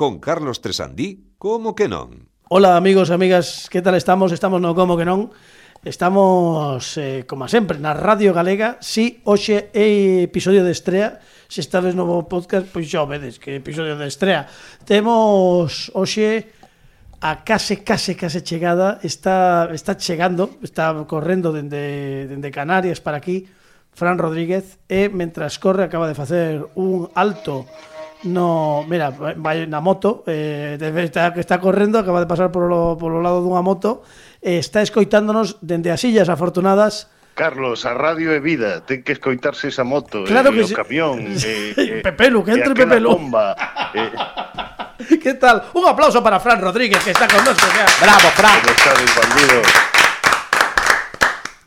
con Carlos Tresandí, como que non? Hola amigos e amigas, que tal estamos? Estamos no como que non? Estamos, eh, como sempre, na Radio Galega Si hoxe é episodio de estrea Se estades no podcast, pois xa vedes que episodio de estrea Temos hoxe a case, case, case chegada Está, está chegando, está correndo dende, dende Canarias para aquí Fran Rodríguez E, mentras corre, acaba de facer un alto no, mira, vai na moto, eh, está, que está correndo, acaba de pasar por lo, por lo lado dunha moto, eh, está escoitándonos dende as illas afortunadas. Carlos, a radio é vida, ten que escoitarse esa moto, claro eh, que o sí. camión, eh, eh, Pepelu, que entre e aquela Pepelu. bomba, eh, que tal? Un aplauso para Fran Rodríguez que está con nosotros. Bravo, Fran. bandido.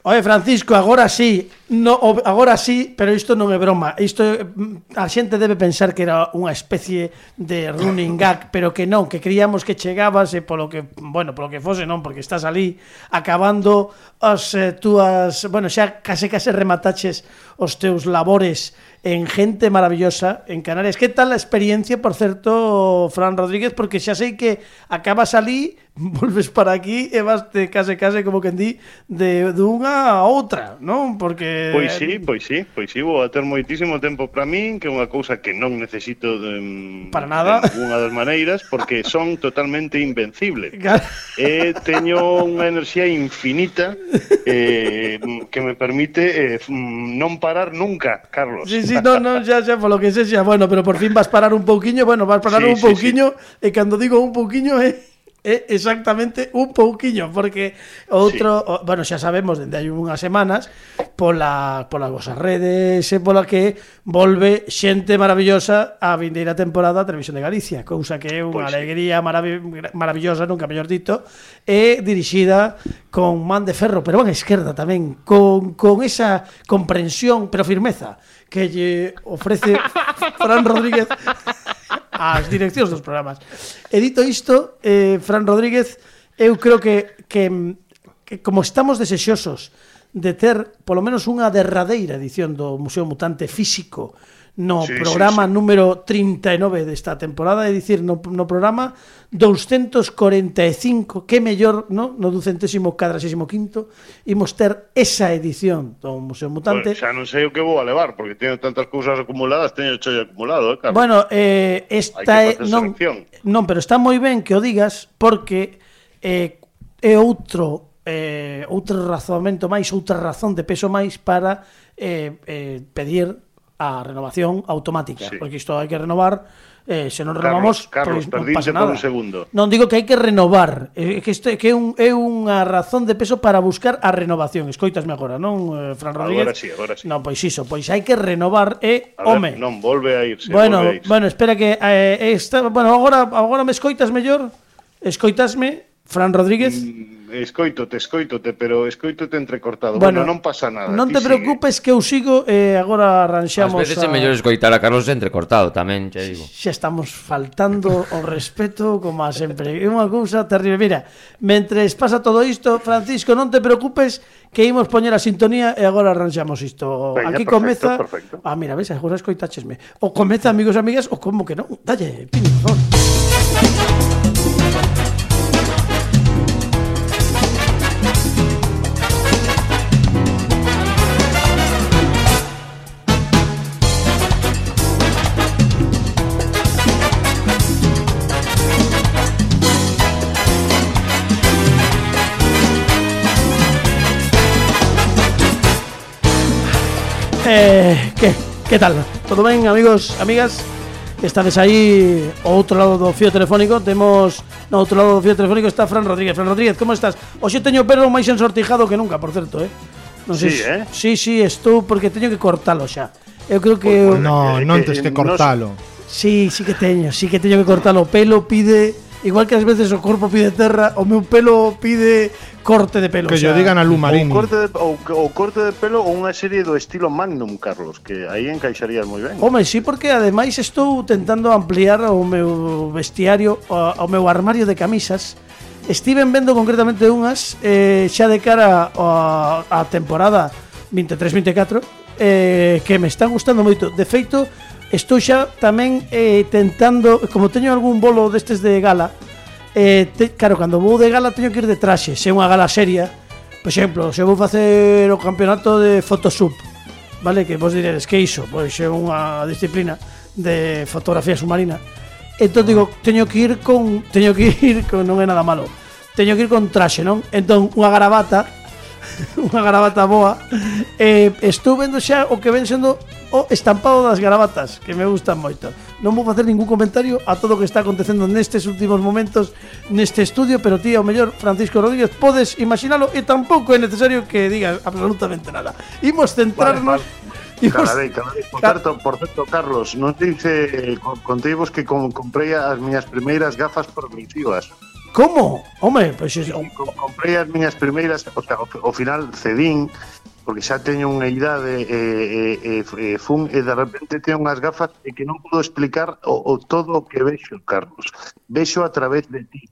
Oye, Francisco, agora sí, no, agora sí, pero isto non é broma. Isto mm, a xente debe pensar que era unha especie de running gag, pero que non, que creíamos que chegabas e polo que, bueno, polo que fose non, porque estás ali acabando as eh, túas, bueno, xa case case remataches os teus labores en gente maravillosa en Canarias. Que tal a experiencia, por certo, Fran Rodríguez, porque xa sei que acabas ali volves para aquí e vaste case case como que di de dunha a outra, non? Porque Pois si, sí, pois si, sí, pois si sí, vou a ter moitísimo tempo para min, que é unha cousa que non necesito de, mm, para nada, de ninguna das maneiras, porque son totalmente invencible. Claro. eh, teño unha enerxía infinita eh, que me permite eh, mm, non parar nunca, Carlos. Si, si, non, non, xa, xa, polo que sexa, bueno, pero por fin vas parar un pouquiño, bueno, vas parar sí, un pouquiño, sí, sí. e cando digo un pouquiño é eh, É exactamente un pouquiño, porque outro, sí. o, bueno, xa sabemos dende hai unhas semanas pola polas vosas redes e pola que volve xente maravillosa a vindeira temporada a Televisión de Galicia, cousa que é unha pois alegría maravi maravillosa, nunca mellor dito, e dirixida con man de ferro, pero man esquerda tamén, con, con esa comprensión pero firmeza que lle ofrece Fran Rodríguez ás direccións dos programas. E dito isto, eh, Fran Rodríguez, eu creo que, que, que como estamos desexosos de ter polo menos unha derradeira edición do Museo Mutante físico no sí, programa sí, sí. número 39 desta temporada, é dicir, no, no programa 245, que mellor, no, no 245 imos ter esa edición do Museo Mutante. Bueno, xa non sei o que vou a levar, porque teño tantas cousas acumuladas, teño chollo acumulado, eh, Carlos. Bueno, eh, esta é non, selección. non, pero está moi ben que o digas porque eh, é outro eh, outro razoamento máis, outra razón de peso máis para eh, eh, pedir a renovación automática, sí. porque isto hai que renovar eh, se non renovamos, Carlos, Carlos pois non pasa nada. Por un segundo. Non digo que hai que renovar, é que isto que é un é unha razón de peso para buscar a renovación. Escoitasme agora, non, eh, Fran Rodríguez? Agora sí, agora sí. Non, pois iso, pois hai que renovar e, eh, a ver, home. Non volve a irse, Bueno, a irse. bueno, espera que eh, esta, bueno, agora agora me escoitas mellor? Escoitasme, Fran Rodríguez? Mm escoítote, escoítote, pero escoítote entrecortado. Bueno, bueno non pasa nada. Non te preocupes sigue. que eu sigo e eh, agora arranxamos As veces a... é mellor escoitar a Carlos entrecortado tamén, che digo. Xa estamos faltando o respeto como a sempre. É unha cousa terrible. Mira, mentres pasa todo isto, Francisco, non te preocupes que imos poñer a sintonía e agora arranxamos isto. Veña, Aquí perfecto, comeza... Perfecto. Ah, mira, ves, agora escoitachesme. O comeza, amigos e amigas, o como que non. Dalle, piño, por favor. Eh, que, que tal? Todo ben, amigos, amigas? Estades ao outro lado do fío telefónico Temos no outro lado do fío telefónico está Fran Rodríguez Fran Rodríguez, como estás? Hoxe teño o pelo máis ensortijado que nunca, por certo, eh? Non sei Sí, se- eh? Sí, sí, estou porque teño que cortalo xa Eu creo que... Eu- bueno. No, que- non que tes que nos- cortalo. Sí, sí que teño, sí que teño que cortalo O pelo pide... Igual que ás veces o corpo pide terra, o meu pelo pide corte de pelo. Que o sea, yo digan a Lumarín. Ou corte, de, corte de pelo ou unha serie do estilo Magnum, Carlos, que aí encaixarías moi ben. Home, sí, porque ademais estou tentando ampliar o meu vestiario, o, o meu armario de camisas, Estiven vendo concretamente unhas eh, xa de cara á temporada 23-24 eh, que me están gustando moito. De feito, Estou xa tamén eh, tentando, como teño algún bolo destes de gala, eh, te, claro, cando vou de gala teño que ir de traxe, se é unha gala seria, por exemplo, se vou facer o campeonato de Photoshop, vale, que vos diredes que iso, pois é unha disciplina de fotografía submarina. Entón digo, teño que ir con, teño que ir con, non é nada malo. Teño que ir con traxe, non? Entón unha garabata, unha garabata boa. Eh, estou vendo xa o que ven sendo o estampado das gravatas, que me gustan moito. Non vou facer ningún comentario a todo o que está acontecendo nestes últimos momentos neste estudio, pero ti, ao mellor, Francisco Rodríguez, podes imaginalo e tampouco é necesario que digas absolutamente nada. Imos centrarnos... Vale, vale. Cada vez. Por, certo, por certo, Carlos, non dice contivos que com, comprei as miñas primeiras gafas progresivas. Como? Home, pois... Pues es... Comprei as miñas primeiras, o sea, o, o final cedín porque xa teño unha idade e, e, e, e fun e de repente teño unhas gafas e que non podo explicar o, o todo o que vexo, Carlos. Vexo a través de ti.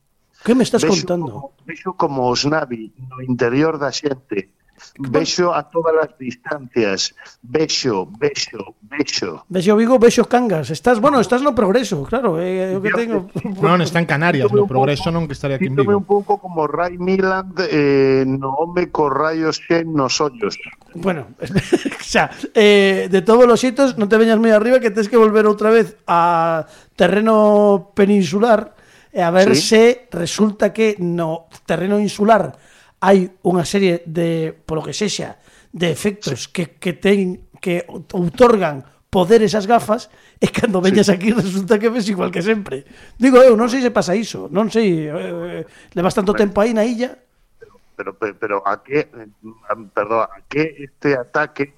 Que me estás vexo contando? Como, vexo como os navi no interior da xente Vexo a todas as distancias. Vexo, vexo, vexo. Vexo Vigo, vexo Cangas. Estás, bueno, estás no progreso, claro, o que tengo. Non, está en Canarias, no progreso non que estaría aquí en Vigo. un pouco como Ray Miland eh, no home co rayos xen nos ollos. Bueno, xa, eh, de todos os xeitos, non te veñas moi arriba que tens que volver outra vez a terreno peninsular e a ver Sí. se resulta que no terreno insular hai unha serie de, polo que sexa, de efectos sí. que, que ten que outorgan poder esas gafas e cando veñas sí. aquí resulta que ves igual que sempre. Digo eu, non sei se pasa iso, non sei, eh, eh levas tanto tempo aí na illa. Pero, pero, pero a que, eh, mm, perdón, a que este ataque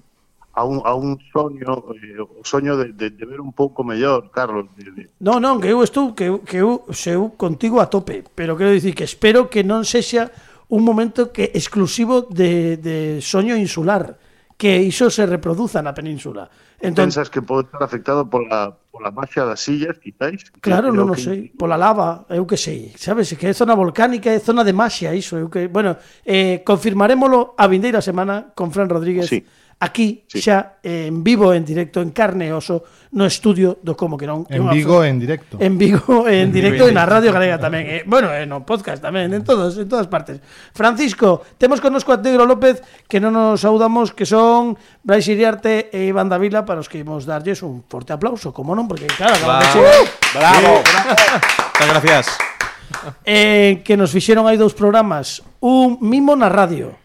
a un, a un soño, eh, o soño de, de, de ver un pouco mellor, Carlos. De, de... Non, non, que eu estou, que, que eu, se eu contigo a tope, pero quero dicir que espero que non sexa un momento que exclusivo de, de soño insular, que iso se reproduza na península. Entón, Pensas que pode estar afectado pola, pola marcha das sillas, quizáis? Claro, non o que... sei, pola lava, eu que sei, sabes, que é zona volcánica, é zona de maxia, iso, eu que... Bueno, eh, confirmarémolo a vindeira semana con Fran Rodríguez, sí aquí sí. xa eh, en vivo en directo en carne e oso no estudio do como que non. En Vigo en directo. En Vigo en, en directo e na Radio Galega tamén eh, bueno, eh, no podcast tamén en todos en todas partes. Francisco temos connosco a Negro López que non nos saudamos que son Brais Iriarte e Iván Davila para os que imos darlles un forte aplauso como non porque claro bravo, de uh, bravo, Muchas gracias. Eh, que nos fixeron hai dous programas un mimo na radio.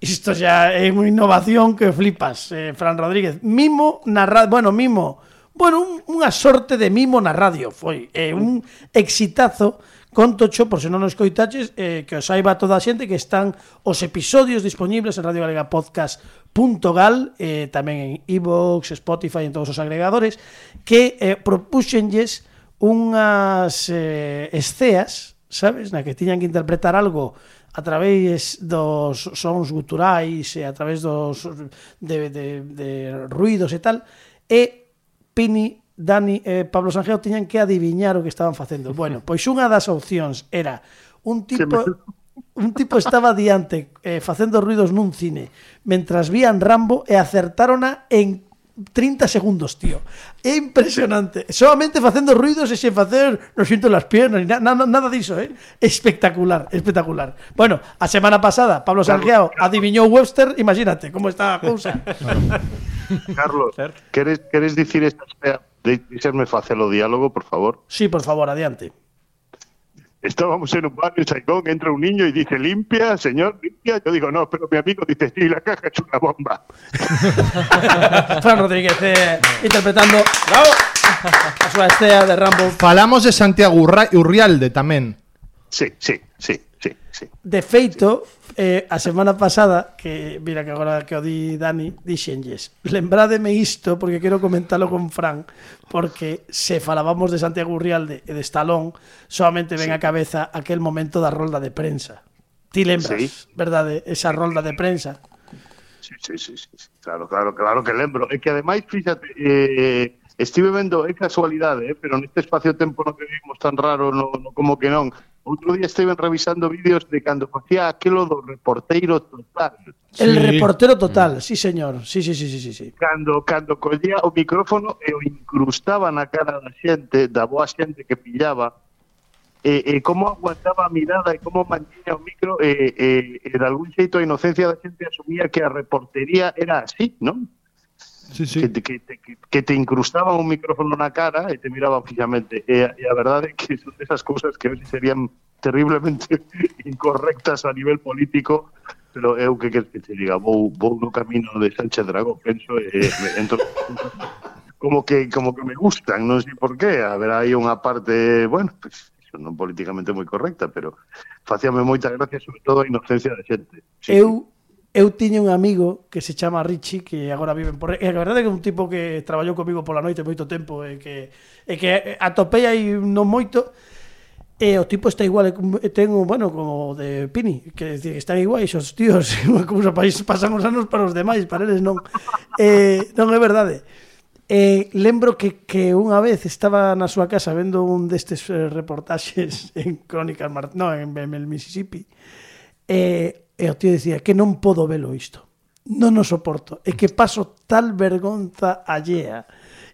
Isto xa é unha innovación que flipas, eh, Fran Rodríguez. Mimo na radio, bueno, mimo, bueno, un, unha sorte de mimo na radio foi, eh, un exitazo Conto cho, por se non nos escoitaches, eh, que os saiba toda a xente que están os episodios disponibles en Radio Galega Podcast.gal, eh, tamén en iVoox, e Spotify, en todos os agregadores, que eh, propuxenlles unhas eh, esceas, sabes, na que tiñan que interpretar algo a través dos sons guturais e a través dos de, de, de ruidos e tal e Pini Dani e Pablo Sanjeo tiñan que adiviñar o que estaban facendo. Bueno, pois unha das opcións era un tipo un tipo estaba diante eh, facendo ruidos nun cine mentras vían Rambo e acertarona en 30 segundos, tío. É impresionante. Solamente facendo ruidos e sen facer, non sinto las piernas, na, na, nada diso, eh? Espectacular, espectacular. Bueno, a semana pasada, Pablo Sargeao adivinhou Webster, imagínate como está a cousa. Carlos, queres, queres dicir esta espera? Facelo diálogo, por favor? Sí, por favor, adiante. Estábamos en un baño en Saigón, entra un niño y dice, limpia, señor, limpia. Yo digo, no, pero mi amigo dice, sí, la caja es una bomba. Fran Rodríguez eh, interpretando Bravo. a súa estea de Rambo. Falamos de Santiago Urra- Urrialde tamén. Sí, sí, sí, sí, sí. De feito, sí. eh, a semana pasada, que mira que agora que o di Dani, dixenlles, lembrádeme isto porque quero comentalo con Fran, porque se falábamos de Santiago Urrialde e de Estalón, solamente ven sí. a cabeza aquel momento da rolda de prensa. Ti lembras, sí. verdade, esa rolda de prensa? Sí, sí, sí, sí, claro, claro, claro que lembro. É que ademais, fíjate, eh, estive vendo, é casualidade, eh, pero neste espacio-tempo no que vivimos tan raro, no, no como que non, Outro día esteven revisando vídeos de cando facía aquilo do reporteiro total. Sí. El reportero total, sí señor. Sí, sí, sí, sí, sí, sí. Cando cando collía o micrófono e o incrustaba na cara da xente, da boa xente que pillaba, e, e como aguantaba a mirada e como mantiña o micro, e, e, e de algún xeito a inocencia da xente asumía que a reportería era así, non? sí, sí. Que, te, que, te, que te incrustaban un micrófono na cara e te miraban fijamente. Eh, e, e a verdade é que son esas cousas que hoxe serían terriblemente incorrectas a nivel político, pero eu que que te diga, vou, vou no camino de Sánchez Dragó, penso, e, e entro, como que como que me gustan, non sei por qué, a ver, hai unha parte, bueno, pues, non políticamente moi correcta, pero facíame moita gracia sobre todo a inocencia da xente. Sí. Eu Eu tiña un amigo que se chama Richie que agora vive en Porre... E a verdade é que é un tipo que traballou comigo pola noite moito tempo e que, e que atopei aí non moito E o tipo está igual, ten un, bueno, como de Pini, que decir, están iguais os tíos, como xa pasan os anos para os demais, para eles non. Eh, non é verdade. Eh, lembro que, que unha vez estaba na súa casa vendo un destes reportaxes en Crónicas Mar... no, en, en el Mississippi, eh, E o tío dicía que non podo velo isto. Non o soporto. É que paso tal vergonza allea.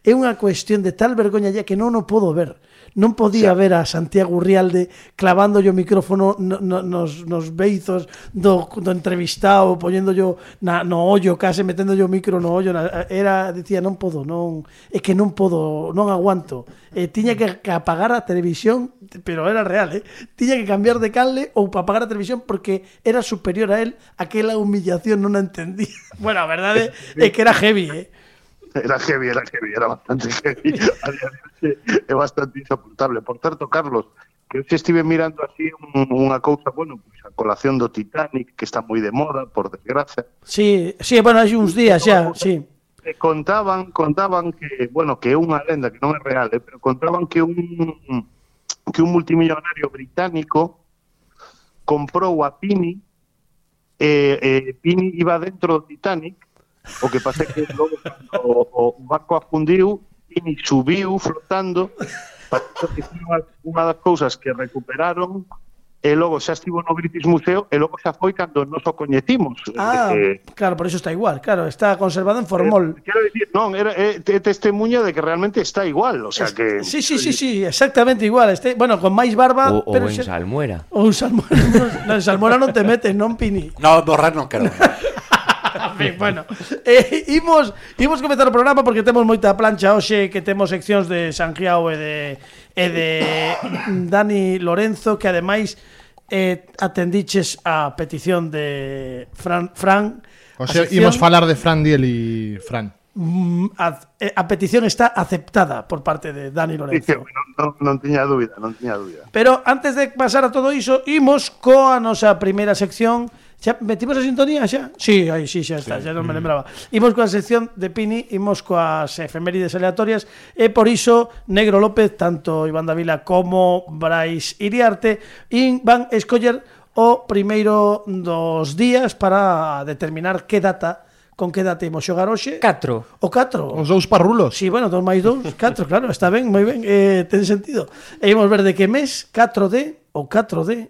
É unha cuestión de tal vergoña allea que non o podo ver non podía ver a Santiago Rialde clavando o micrófono no, no, nos, nos beizos do, do entrevistado, poñéndollo na, no ollo, case meténdolle o micro no ollo, na, era, dicía, non podo, non, é que non podo, non aguanto. E tiña que, que apagar a televisión, pero era real, eh? tiña que cambiar de canle ou para apagar a televisión porque era superior a él aquela humillación non a entendía. Bueno, a verdade é que era heavy, eh? Era heavy, era heavy, era bastante heavy. De é bastante insoportable. Por certo, Carlos, que hoxe estive mirando así un, unha cousa, bueno, pues a colación do Titanic, que está moi de moda, por desgracia. Sí, sí, bueno, hai uns días xa, sí. E contaban, contaban que, bueno, que é unha lenda que non é real, eh, pero contaban que un que un multimillonario británico comprou a Pini e, e Pini iba dentro do Titanic O que pasa é que logo, o, o barco afundiu e subiu flotando unha das cousas que recuperaron e logo xa estivo no British Museo e logo xa foi cando nos o coñecimos. Ah, eh, claro, por iso está igual, claro, está conservado en formol. Eh, quero dicir, non, era é, é testemunha de que realmente está igual, o sea que Sí, sí, sí, eh, sí, exactamente igual, este, bueno, con máis barba, o, pero o en xa... salmuera. Ou salmuera, en salmuera non te metes, non pini. No, borrar non quero. fin, bueno. Eh, imos, imos comezar o programa porque temos moita plancha hoxe que temos seccións de Sanjiao e de, e de Dani Lorenzo que ademais eh, atendiches a petición de Fran, Fran O sea, sección, imos falar de Fran Diel e Fran. Mm, a, eh, a petición está aceptada por parte de Dani Lorenzo. Sí, non, non, non tiña dúbida, non tiña dúbida. Pero antes de pasar a todo iso, imos coa nosa primeira sección Xa metimos a sintonía xa? Sí, aí sí, xa está, sí. xa non me lembraba. Imos coa sección de Pini, imos coas efemérides aleatorias e por iso Negro López, tanto Iván Davila como Brais Iriarte, in van escoller o primeiro dos días para determinar que data con que data imos xogar hoxe? 4. O 4. Os dous parrulos. Si, sí, bueno, dos máis dous, 4, claro, está ben, moi ben, eh, ten sentido. E imos ver de que mes, 4 de ou 4 de...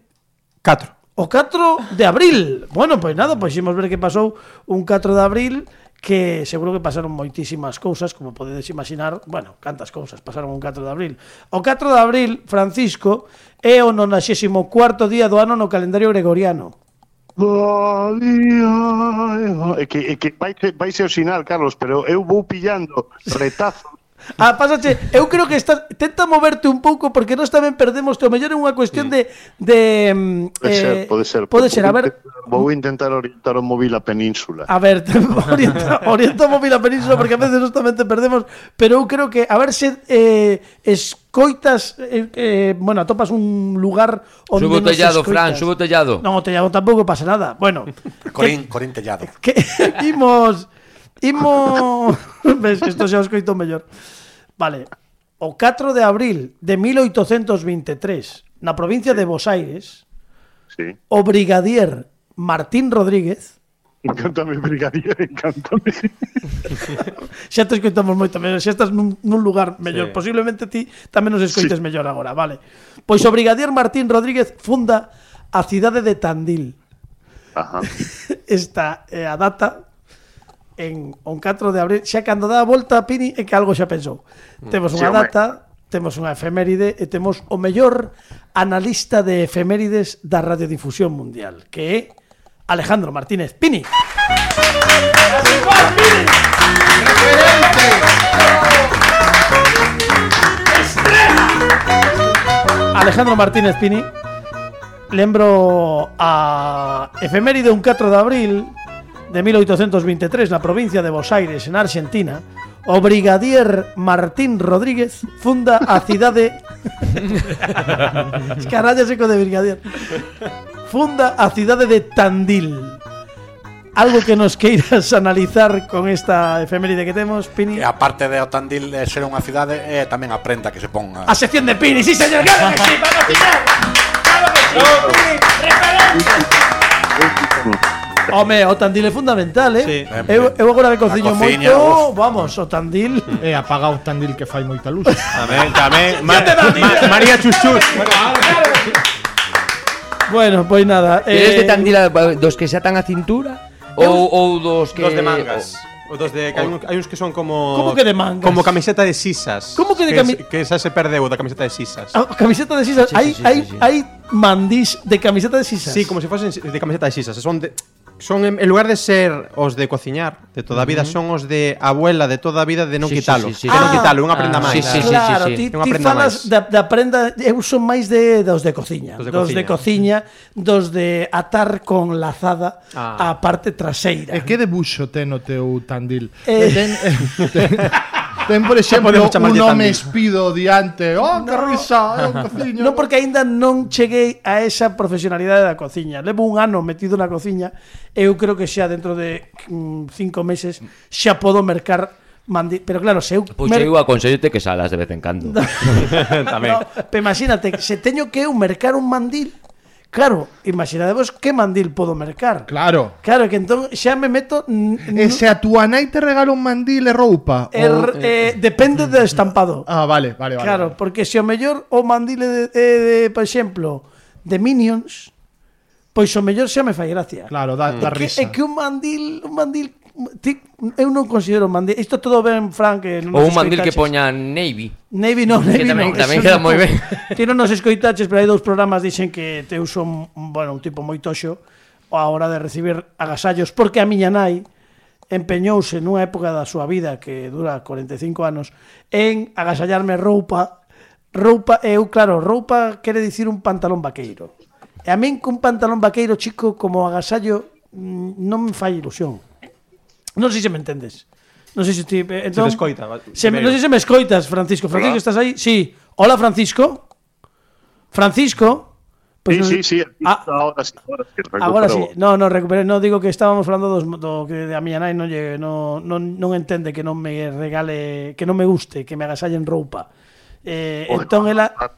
4 o 4 de abril. Bueno, pois nada, pois ximos ver que pasou un 4 de abril que seguro que pasaron moitísimas cousas, como podedes imaginar, bueno, cantas cousas pasaron un 4 de abril. O 4 de abril, Francisco, é o 94º día do ano no calendario gregoriano. É que, é que vai, vai ser o sinal, Carlos, pero eu vou pillando retazos Ah, pásache, eu creo que estás tenta moverte un pouco porque nós tamén perdemos, o mellor é unha cuestión de de mm, Pode ser, pode ser. Pode ser, a ver, Vou intentar orientar o móvil a península. A ver, orienta, orienta o móvil a península porque a veces justamente perdemos, pero eu creo que a ver se eh, escoitas eh, eh, bueno, atopas un lugar onde Subo tellado. Fran, subo tellado. Non, o tellado tampouco pasa nada. Bueno, Corín, Corín Tellado. que imos Imo... Ves, isto xa os coito mellor. Vale. O 4 de abril de 1823, na provincia de Bos Aires, sí. o brigadier Martín Rodríguez, Encántame, brigadier, encántame. xa te escoitamos moito mellor, xa estás nun, nun lugar mellor. Sí. Posiblemente ti tamén nos escoites sí. mellor agora, vale. Pois o brigadier Martín Rodríguez funda a cidade de Tandil. Ajá. Esta é a data en on 4 de abril, xa cando dá a volta a Pini é que algo xa pensou. Mm. Temos unha data, temos unha efeméride e temos o mellor analista de efemérides da radiodifusión mundial, que é Alejandro Martínez Pini. Alejandro Martínez Pini Lembro a efeméride un 4 de abril de 1823 na provincia de Buenos Aires, en Argentina O brigadier Martín Rodríguez funda a cidade Caralla seco de brigadier Funda a cidade de Tandil. Algo que nos queiras analizar con esta efeméride que temos, Pini. E aparte de Otandil de ser unha cidade, é tamén a prenda que se pon a... Sección de Pini, sí señor, claro que sí, vamos tirar. Home, o Tandil é fundamental, eh? Sí. Eu, eu agora me cociño cociña, moito, vamos, o Tandil. E apaga o tandil que fai moita luz. Tamén, tamén. Ma, Ma-. María Chuchus. Bueno, pois nada, Eres eh, de Tandila dos que se atan a cintura? Ou, ou dos que... Dos de mangas. O dos de, que hai, un, hai uns que son como Como que de mangas? Como camiseta de sisas. Como que de que, cami- que esa se perdeu da camiseta de sisas. a camiseta de sisas, Sí, hai, sí, sí, hai, sí, sí. hai mandís de camiseta de sisas. Sí, como se fosen de camiseta de sisas. Son de son en lugar de ser os de cociñar de toda a vida uh -huh. son os de abuela de toda a vida de non sí, quitalo, sí, sí, sí. de ah, non quitalo, unha prenda ah, máis. Sí, sí, claro, sí, sí, sí. ti, ti falas máis. da, da prenda, eu son máis de dos de cociña, dos de, dos de cociña, dos de atar con lazada ah. a parte traseira. E que debuxo ten o teu tandil? Eh, ten, eh, ten, ten Ten, por exemplo, un home espido diante. Oh, no. que risa, oh, cociño. Non porque aínda non cheguei a esa profesionalidade da cociña. Levo un ano metido na cociña e eu creo que xa dentro de mm, cinco meses xa podo mercar Mandi... Pero claro, se eu... Pois mer... eu aconsellete que salas de vez en cando. No, Tamén. No, pero imagínate, se teño que eu mercar un mandil Claro, imaginadevos que mandil podo mercar. Claro. Claro, que entón xa me meto... E se a túa nai te regala un mandil e roupa? Er, o... eh, depende do estampado. Ah, vale, vale, vale. Claro, porque se o mellor o mandil é de, de, de, por exemplo, de Minions, pois o mellor xa me fai gracia. Claro, da, da risa. É que, é que un mandil, un mandil Ti, eu non considero mandil. Isto todo ben, Frank, que non Ou un mandil que poña Navy. Navy non, Navy tamén, non. Tamén queda moi ben. Ti non nos escoitaches, pero hai dous programas dixen que teu son, bueno, un tipo moi toxo a hora de recibir agasallos, porque a miña nai empeñouse nunha época da súa vida que dura 45 anos en agasallarme roupa roupa, eu claro, roupa quere dicir un pantalón vaqueiro e a min cun pantalón vaqueiro chico como agasallo mm, non me fai ilusión Non sei se me entendes. Non sei se ti... eh, Entón, te escoita, Se, me- non sei se me escoitas, Francisco. Francisco, Hola. estás aí? Sí. Hola, Francisco. Francisco. Sí, non- sí, sí, aquí Ah, ahora sí, ahora sí. Agora sí, no, no, recuperé, no, digo que estábamos falando dos, do que a miña nai non, lle, non, non, non entende que non me regale, que non me guste, que me agasallen roupa. Eh, Oye, entón ela ah,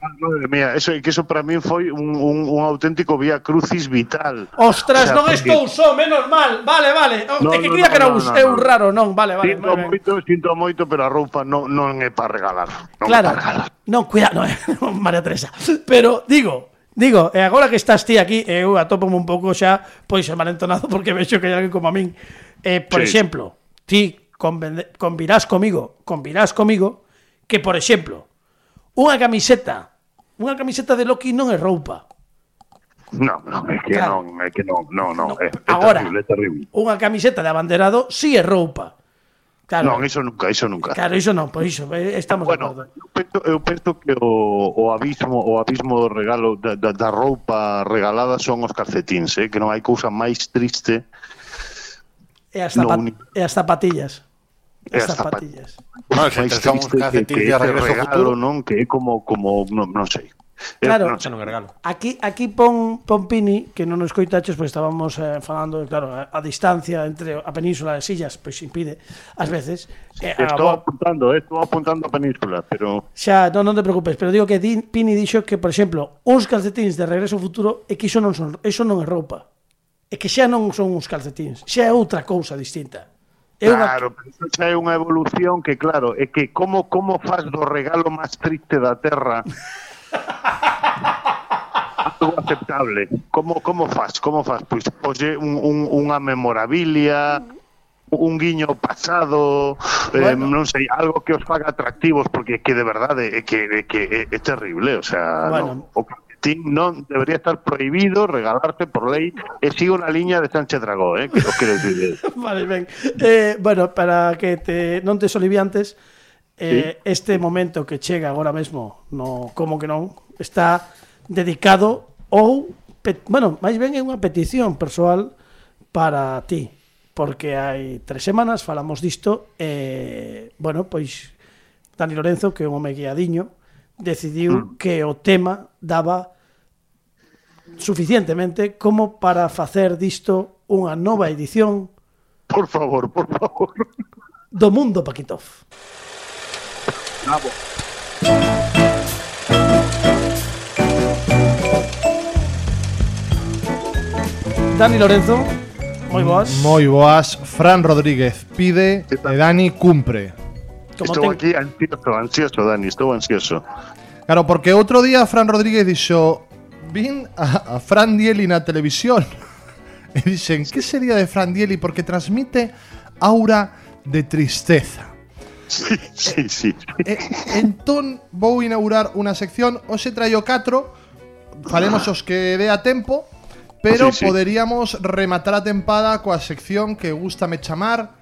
Mira, eso, que eso para min foi un, un, un auténtico vía crucis vital. Ostras, o sea, non porque... estou só, menos mal. Vale, vale. Oh, no, é que no, creía no, que era un, no, no, un raro, non, vale, vale. Sinto vale, moito, sinto moito, pero a roupa non, non é para regalar. Non claro. Para regalar. Non, cuidado, non é eh, María Teresa. Pero digo, Digo, e agora que estás ti aquí, eu atopome un pouco xa, pois, entonado porque vexo que hai alguén como a min. Eh, por sí. exemplo, ti convirás comigo, convirás comigo, que, por exemplo, Unha camiseta. Unha camiseta de Loki non é roupa. Non, non, é que claro. non, é que non, non, non, no, é, é Agora, terrible, é terrible. Unha camiseta de abanderado si sí é roupa. Claro. Non, iso nunca, iso nunca. Claro, iso non, pois iso, eh, estamos bueno, de acordo. Eu penso, eu penso que o, o abismo o abismo do regalo da, da, da roupa regalada son os calcetins, eh? que non hai cousa máis triste e as, zapat no e as zapatillas as zapatillas. Non, se te son calcetines de regreso regalo, futuro. non? Que é como, como non, non sei. Eh, claro, non, non regalo. aquí aquí pon, pon Pini, que non nos coitaches, pois estábamos eh, falando, claro, a, a distancia entre a península e Sillas, pois impide, ás veces. Eh, estou a, apuntando, eh, estou apuntando a península, pero... Xa, non, non te preocupes, pero digo que din, Pini dixo que, por exemplo, uns calcetins de regreso futuro, e que iso non, son, iso non é roupa. É que xa non son uns calcetins, xa é outra cousa distinta. É unha... Claro, pero iso xa é unha evolución que, claro, é que como como faz do regalo máis triste da Terra algo aceptable? Como como faz? Como faz? Pois polle un, un, unha memorabilia, un guiño pasado, eh, bueno. eh, non sei, algo que os faga atractivos porque que de verdade é que é que é, é terrible, o sea, bueno. no, o, ti non debería estar prohibido regalarte por lei e sigo na liña de Sánchez Dragó, eh, que os quero dicir. vale, ben. Eh, bueno, para que te non te soliviantes, eh, sí. este momento que chega agora mesmo, no como que non, está dedicado ou pe, bueno, máis ben é unha petición persoal para ti, porque hai tres semanas falamos disto e eh, bueno, pois Dani Lorenzo, que é un home guiadiño, decidiu mm. que o tema daba suficientemente como para facer disto unha nova edición Por favor, por favor. do mundo Paquitov. Bravo. Dani Lorenzo, moi boas. Moi boas. Fran Rodríguez pide e Dani cumpre. Estou aquí ansioso, ansioso, Dani, estou ansioso. Claro, porque outro día Fran Rodríguez dixo Vin a, a Fran Dieli na televisión E dixen, que sería de Fran Dieli? Porque transmite aura de tristeza Sí, sí, sí. e, Entón vou inaugurar unha sección Hoxe traio 4 Faremos os que dé a tempo Pero Sí, sí. poderíamos rematar a tempada coa sección que gustame chamar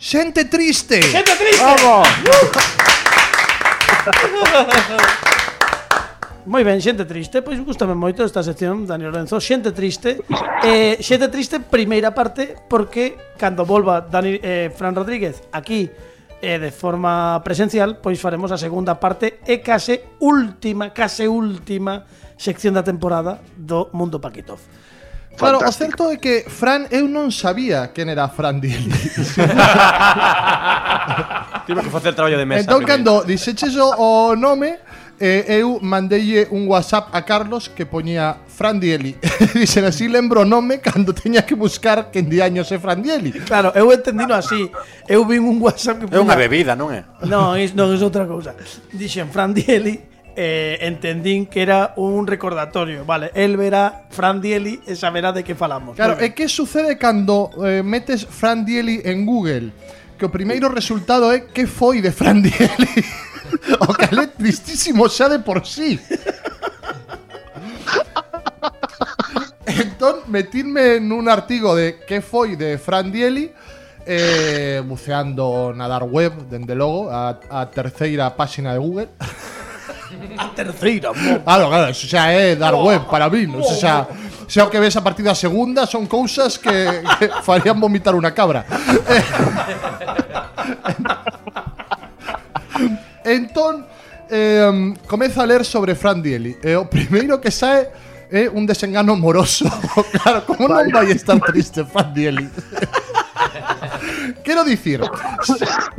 Xente triste. Xente triste. Moi ben, xente triste, pois gustame moito esta sección, Dani Lorenzo, xente triste. Eh, xente triste primeira parte porque cando volva Dani eh, Fran Rodríguez aquí eh, de forma presencial, pois faremos a segunda parte e case última, case última sección da temporada do Mundo Paquitov. Claro, Fantástico. o certo é que Fran eu non sabía quen era Fran Dieli. Tive que facer traballo de mesa. Entón, cando dixeches o, o nome, eh, eu mandeille un WhatsApp a Carlos que poñía Fran Dieli. Dixen así lembro o nome cando teña que buscar quen de años é Fran Dieli. Claro, eu entendino así. Eu vin un WhatsApp que poñía... É unha bebida, non é? Non, is, non é outra cousa. Dixen Fran Dieli eh, entendín que era un recordatorio. Vale, el verá, Fran Dieli, e saberá de que falamos. Claro, Muy e que sucede cando eh, metes Fran Dieli en Google? Que o primeiro resultado é que foi de Fran Dieli. o cal é tristísimo xa de por sí. entón, metirme en un artigo de que foi de Fran Dieli, eh, buceando na dark web, dende logo, a, a terceira páxina de Google. A terceira, mo. Claro, claro, eso xa é dar oh. web para mí, non? sei xa, oh. xa o que ves a partir da segunda son cousas que, que farían vomitar unha cabra. entón, eh, comeza a ler sobre Fran Dieli. E eh, o primeiro que sae é eh, un desengano moroso. claro, como non vai estar triste Fran Dieli? Quero dicir,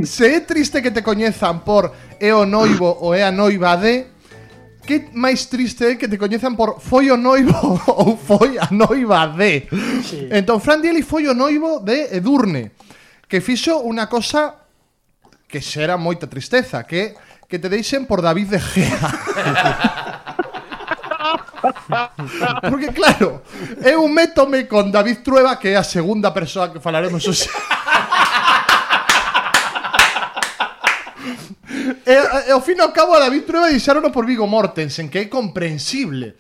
se é triste que te coñezan por é o noivo ou é a noiva de, que máis triste é que te coñezan por foi o noivo ou foi a noiva de. Sí. Entón, Fran Dieli foi o noivo de Edurne, que fixo unha cosa que xera moita tristeza, que que te deixen por David de Gea. Porque claro, eu métome con David Trueba, que é a segunda persoa que falaremos hoxe. Eh, eh, e, e ao fin e ao cabo a David Trueba deixarono por Vigo Mortensen, que é comprensible.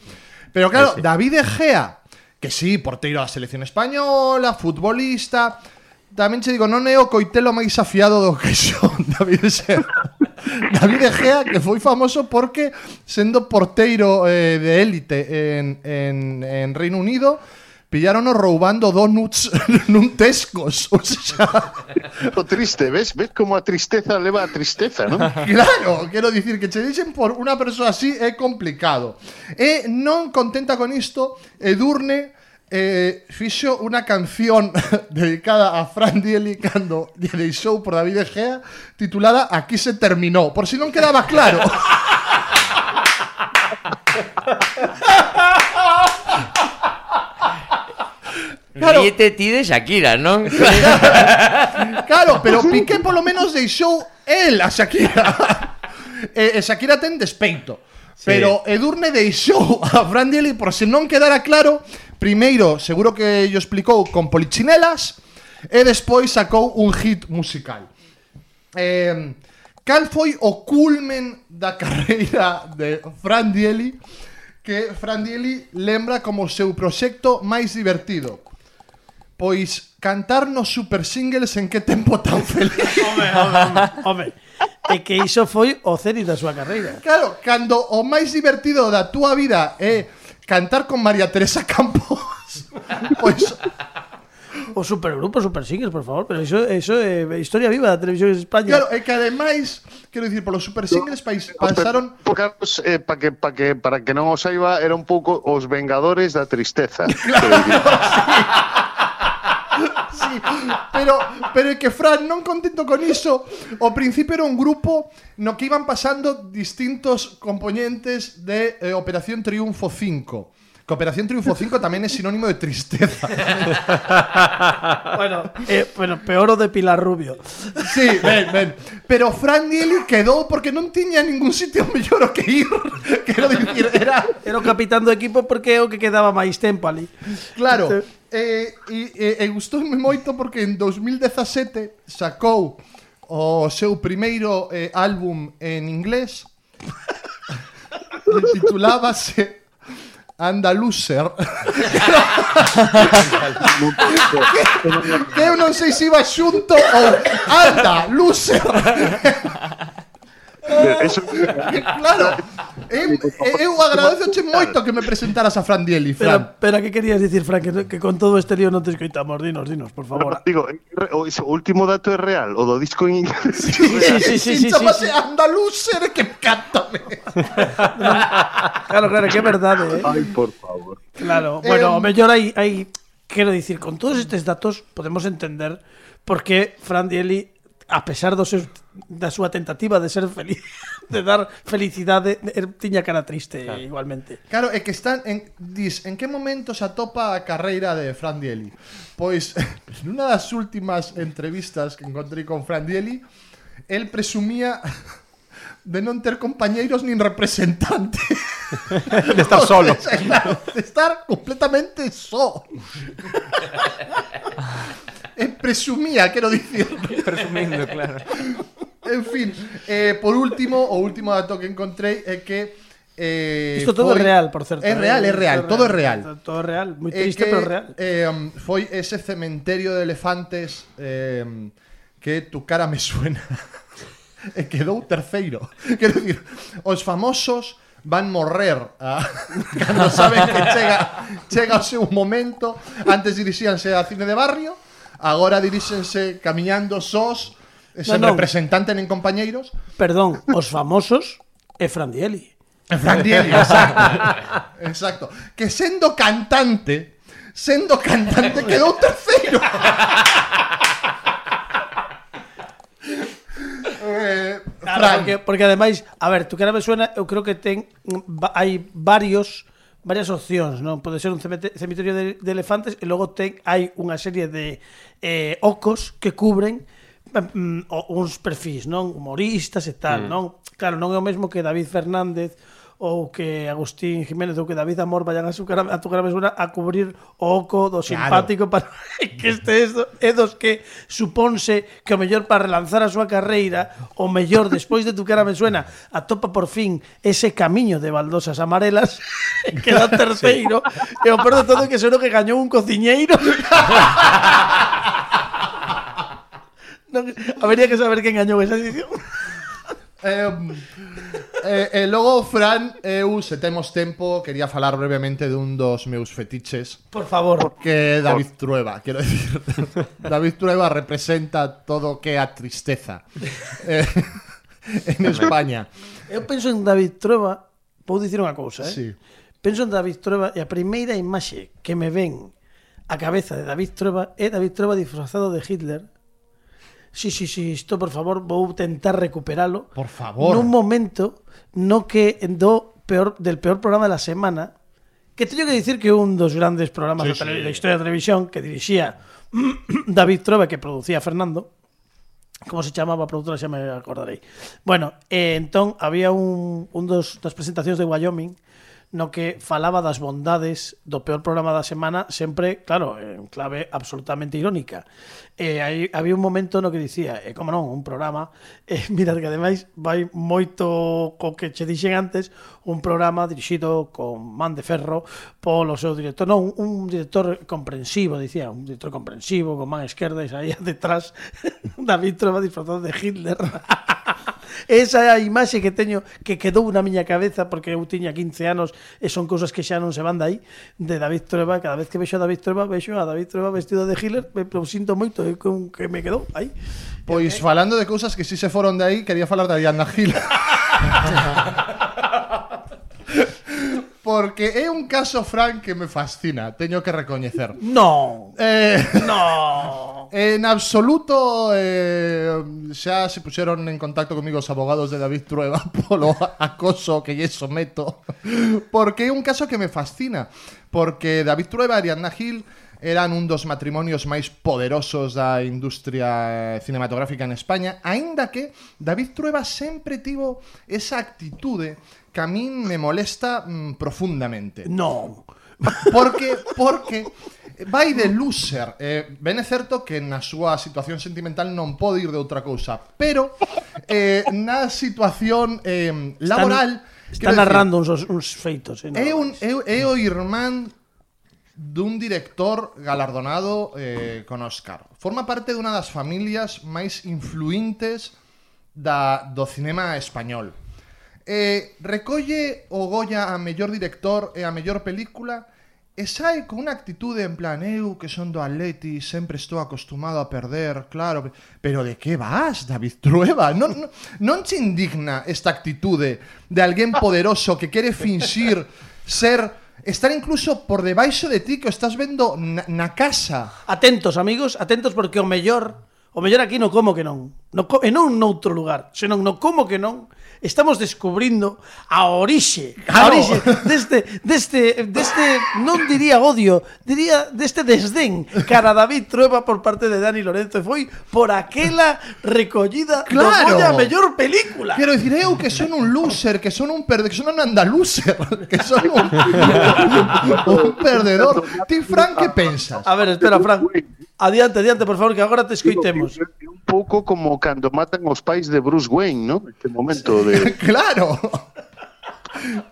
Pero claro, Ese. David Egea, que sí, porteiro da selección española, futbolista, tamén che digo, non é o coitelo máis afiado do que son David Egea. David Egea, que foi famoso porque sendo porteiro eh, de élite en, en, en Reino Unido, pillarono roubando donuts nun Tescos. O sea, O triste, ves? Ves como a tristeza leva a tristeza, non? Claro, quero dicir que che dixen por unha persoa así é complicado. E non contenta con isto, Edurne eh, fixo unha canción dedicada a Fran Dieli cando lle deixou por David De Gea titulada Aquí se terminou, por si non quedaba claro. Claro. Ríete ti de Shakira, ¿no? claro, pero Piqué polo menos deixou el a Shakira. e, e eh, eh, Shakira ten despeito. Sí. Pero Edurne deixou a Fran Dieli por se non quedara claro, primeiro, seguro que yo explicou con polichinelas, e despois sacou un hit musical. Eh, cal foi o culmen da carreira de Fran Dieli que Fran Dieli lembra como seu proxecto máis divertido. Pois cantarnos super singles en que tempo tan feliz. home, home, home. E que iso foi o cénito da súa carreira. Claro, cando o máis divertido da túa vida é cantar con María Teresa Campos, pois o supergrupo, super singles, por favor, pero iso, iso é eh, historia viva da televisión española. Claro, e que ademais, quero dicir, polos super singles pais, pasaron Carlos, eh, pa que, pa que, para que non os saiba, era un pouco os vengadores da tristeza. Claro, sí. Pero pero é que Fran non contento con iso, ao principio era un grupo no que iban pasando distintos componentes de eh, Operación Triunfo 5. Que Operación Triunfo 5 tamén é sinónimo de tristeza. Bueno, eh, bueno, peor o de Pilar Rubio. Sí, ben, ben. Pero Fran Dieli quedou porque non tiña ningún sitio mellor o que ir. Quero dicir, era Era o capitán do equipo porque é o que quedaba máis tempo ali. Claro, eh, e, e, e gustoume moito porque en 2017 sacou o seu primeiro eh, álbum en inglés que titulábase Andaluser. Que eu non sei se iba xunto ou Andaluser. Eso... claro. Eh, eu, eu agradezoche moito que me presentaras a Fran Dieli, Fran. Pero, pero que querías dicir, Fran, que, que con todo este lío non te escoitamos, dinos, dinos, por favor. Digo, eh, o, o último dato é real, o do disco en inglés. Sí, sí, sí, sí, sí, sí, sí. Andalucer que cántame. claro, claro, que é verdade, eh. Ai, por favor. Claro, bueno, eh, o mellor hai hai quero dicir, con todos estes datos podemos entender por que Fran Dieli a pesar do seu, da súa tentativa de ser feliz, de dar felicidade, er, tiña cara triste claro. igualmente. Claro, é que están en dis, en que momento se atopa a carreira de Fran Dieli? Pois nunha das últimas entrevistas que encontrei con Fran Dieli, el presumía de non ter compañeiros nin representante. de estar solo. Claro, de estar completamente só presumía, quero dicir. Presumindo, claro. En fin, eh, por último, o último dato que encontrei é que eh, Isto todo foi... é real, por certo. É real, é real, todo é real. Todo é real, moi triste, que, pero real. Eh, um, foi ese cementerio de elefantes eh, um, que tu cara me suena. e quedou terceiro. Quero dicir, os famosos van morrer ah, a, cando saben que chega chega o seu momento antes dirixíanse a cine de barrio agora diríxense camiñando sós, sen non, non. representante nen compañeiros. Perdón, os famosos e Fran Dieli. E Fran Dieli, exacto. exacto. Que sendo cantante, sendo cantante quedou terceiro. eh, Claro, Fran. porque, porque ademais, a ver, tu que me suena, eu creo que ten va, hai varios varias opcións, non? Pode ser un cemiterio de, de elefantes e logo ten hai unha serie de eh, ocos que cubren mm, mm uns perfis, non? Humoristas e tal, mm. non? Claro, non é o mesmo que David Fernández ou que Agustín Jiménez ou que David Amor vayan a, su, a tu gravesura a cubrir o oco do simpático claro. para que este é dos que supónse que o mellor para relanzar a súa carreira o mellor despois de tu cara me suena atopa por fin ese camiño de baldosas amarelas que da terceiro sí. e o peor de todo que seguro que gañou un cociñeiro non, habería que saber quen gañou esa edición Eh, eh, eh, logo, Fran, eu, se temos tempo, quería falar brevemente dun dos meus fetiches. Por favor. Que é David Trueba, quero decir. David Trueba representa todo o que é a tristeza eh, en España. Eu penso en David Trueba, vou dicir unha cousa, eh? Sí. Penso en David Trueba e a primeira imaxe que me ven a cabeza de David Trueba é David Trueba disfrazado de Hitler Sí, sí, sí, isto por favor vou tentar recuperalo. Por favor. Nun momento no que do peor del peor programa de la semana Que teño que dicir que un dos grandes programas Sí, tele- sí. da historia da televisión que dirixía David Trova que producía Fernando como se chamaba a produtora xa me acordarei. Bueno, eh, entón había un, un dos das presentacións de Wyoming no que falaba das bondades do peor programa da semana, sempre, claro, en clave absolutamente irónica. E aí había un momento no que dicía, eh, e como non, un programa, eh, mirad que ademais vai moito co que che dixen antes, un programa dirixido con man de ferro polo seu director, non, un director comprensivo, dicía, un director comprensivo, con man esquerda e saía detrás David Trova disfrazado de Hitler. Esa é a imaxe que teño que quedou na miña cabeza porque eu tiña 15 anos e son cousas que xa non se van dai de David Trueba, cada vez que vexo a David Trueba, vexo a David Trueba vestido de Hitler, me lo sinto moito é con que me quedou aí. Pois eh, eh. falando de cousas que si se foron de aí, quería falar da Diana Gil. Porque é un caso, Frank, que me fascina, teño que recoñecer. No. Eh... No. en absoluto. Eh, ya se pusieron en contacto conmigo los abogados de David Trueba polo acoso que lle someto. Porque es un caso que me fascina. Porque David Trueba e Ariadna Gil eran un dos matrimonios máis poderosos da industria cinematográfica en España, aínda que David Trueba sempre tivo esa actitude que a min me molesta mm, profundamente. No. Porque, porque vai de loser. Eh, ben é certo que na súa situación sentimental non pode ir de outra cousa, pero eh, na situación eh, laboral... Está, está narrando decir, uns, uns feitos. Eh, é, un, é, é o irmán dun director galardonado eh, con Oscar. Forma parte dunha das familias máis influintes da, do cinema español. Eh, recolle o Goya a mellor director e a mellor película E sai con unha actitude en plan, eu que son do Atleti, sempre estou acostumado a perder, claro, pero de que vas, David Trueba? Non, non, non te indigna esta actitude de alguén poderoso que quere finxir ser estar incluso por debaixo de ti que o estás vendo na, na casa. Atentos, amigos, atentos porque o mellor, o mellor aquí no como que non. No, e non noutro lugar, senón no como que non Estamos descubrindo a orixe, a Claro. orixe deste, deste, deste, non diría odio, diría deste desdén cara a David Trueba por parte de Dani Lorenzo e foi por aquela recollida do Claro. Goya a mellor película. Quero dicir, eu que son un loser, que son un perdedor, que son un andaluser, que son un, un perdedor. Ti, Fran, que pensas? A ver, espera, Fran. Adiante, adiante, por favor, que agora te escoitemos. É un pouco como cando matan os pais de Bruce Wayne, ¿no? Este momento de... claro!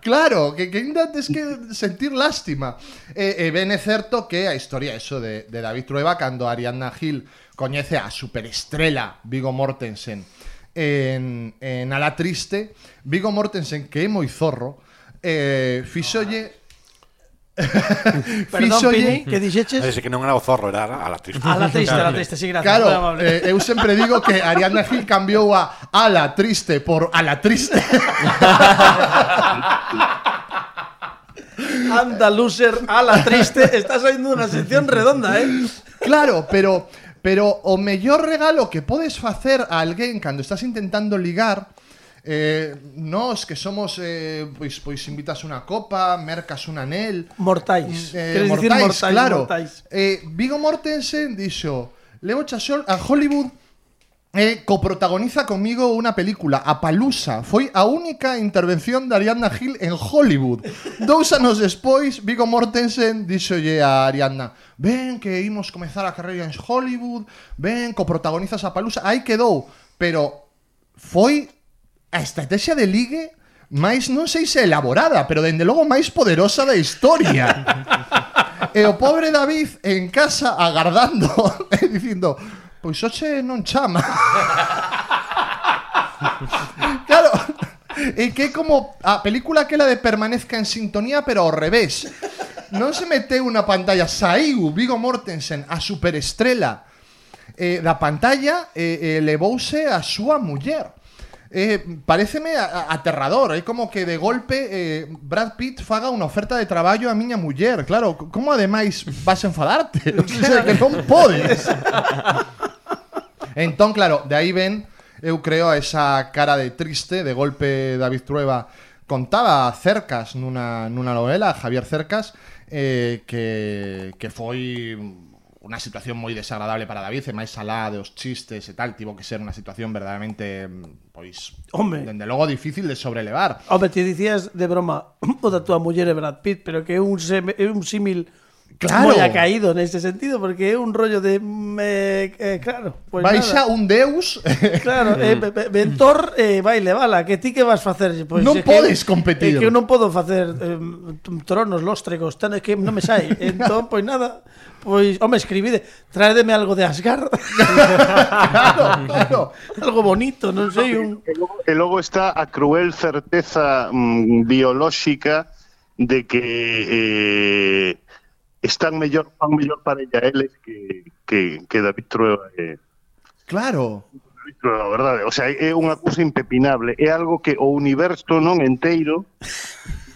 Claro, que, que ainda tes que sentir lástima E, e ben é certo que a historia eso de, de David Trueba Cando Ariadna Gil coñece a superestrela Vigo Mortensen en, en Ala Triste Vigo Mortensen, que é moi zorro eh, Fixolle Perdón, Piñi, que dixeches? Ese que non era o zorro, era a la triste. A la triste, a la triste, sí, gracias. Claro, eh, eu sempre digo que Ariadna Gil cambiou a a la triste por a la triste. Anda, loser, a la triste. Está saindo unha sección redonda, eh? Claro, pero pero o mellor regalo que podes facer a alguén cando estás intentando ligar Eh, nós que somos eh, pois pois invitas unha copa, mercas un anel, mortais. Mm, eh, Queres mortais, mortais, claro. Mortais. Eh, Vigo Mortensen dixo, "Levo chasol a Hollywood eh, coprotagoniza comigo unha película, A Palusa. Foi a única intervención de Ariadna Gil en Hollywood. Dous anos despois, Vigo Mortensen dixolle a Ariadna ven que imos comezar a carreira en Hollywood, ven, coprotagonizas A Palusa. Aí quedou, pero foi a estrategia de ligue máis, non sei se elaborada, pero dende logo máis poderosa da historia. e o pobre David en casa agardando e dicindo, pois hoxe non chama. claro, e que é como a película que la de permanezca en sintonía, pero ao revés. Non se meteu unha pantalla, saiu Vigo Mortensen, a superestrela, eh, da pantalla eh, eh, levouse a súa muller. Eh, pareceme a, a, aterrador, é como que de golpe eh, Brad Pitt faga unha oferta de traballo a miña muller. Claro, como ademais vas a enfadarte? O sea, que non podes. entón, claro, de aí ven eu creo esa cara de triste, de golpe David Trueba contaba Cercas nunha, nunha novela, Javier Cercas, eh, que, que foi unha situación moi desagradable para David, e máis alá dos chistes e tal, tivo que ser unha situación verdadeiramente, mm, pois, Hombre. dende logo difícil de sobrelevar. Hombre, te dicías de broma, o da tua muller é Brad Pitt, pero que é un, é un símil Claro. moi acaído neste sentido, porque é un rollo de... mm, eh, eh, claro, pues Baixa nada. un deus Claro, eh, Ventor eh, vai levala, que ti que vas facer? Pois Non é que- podes competir. É que eu non podo facer eh, tronos lóstregos, tan é que non me sai. Entón, pois nada, pois, home, escribide, traedeme algo de Asgard. claro, claro. algo bonito, non sei, un... Logo, e logo está a cruel certeza mm, biolóxica de que eh, están mellor fan mellor parella eles que, que, que David Trueba e, Claro. A verdade, o sea, é unha cousa impepinable, é algo que o universo non enteiro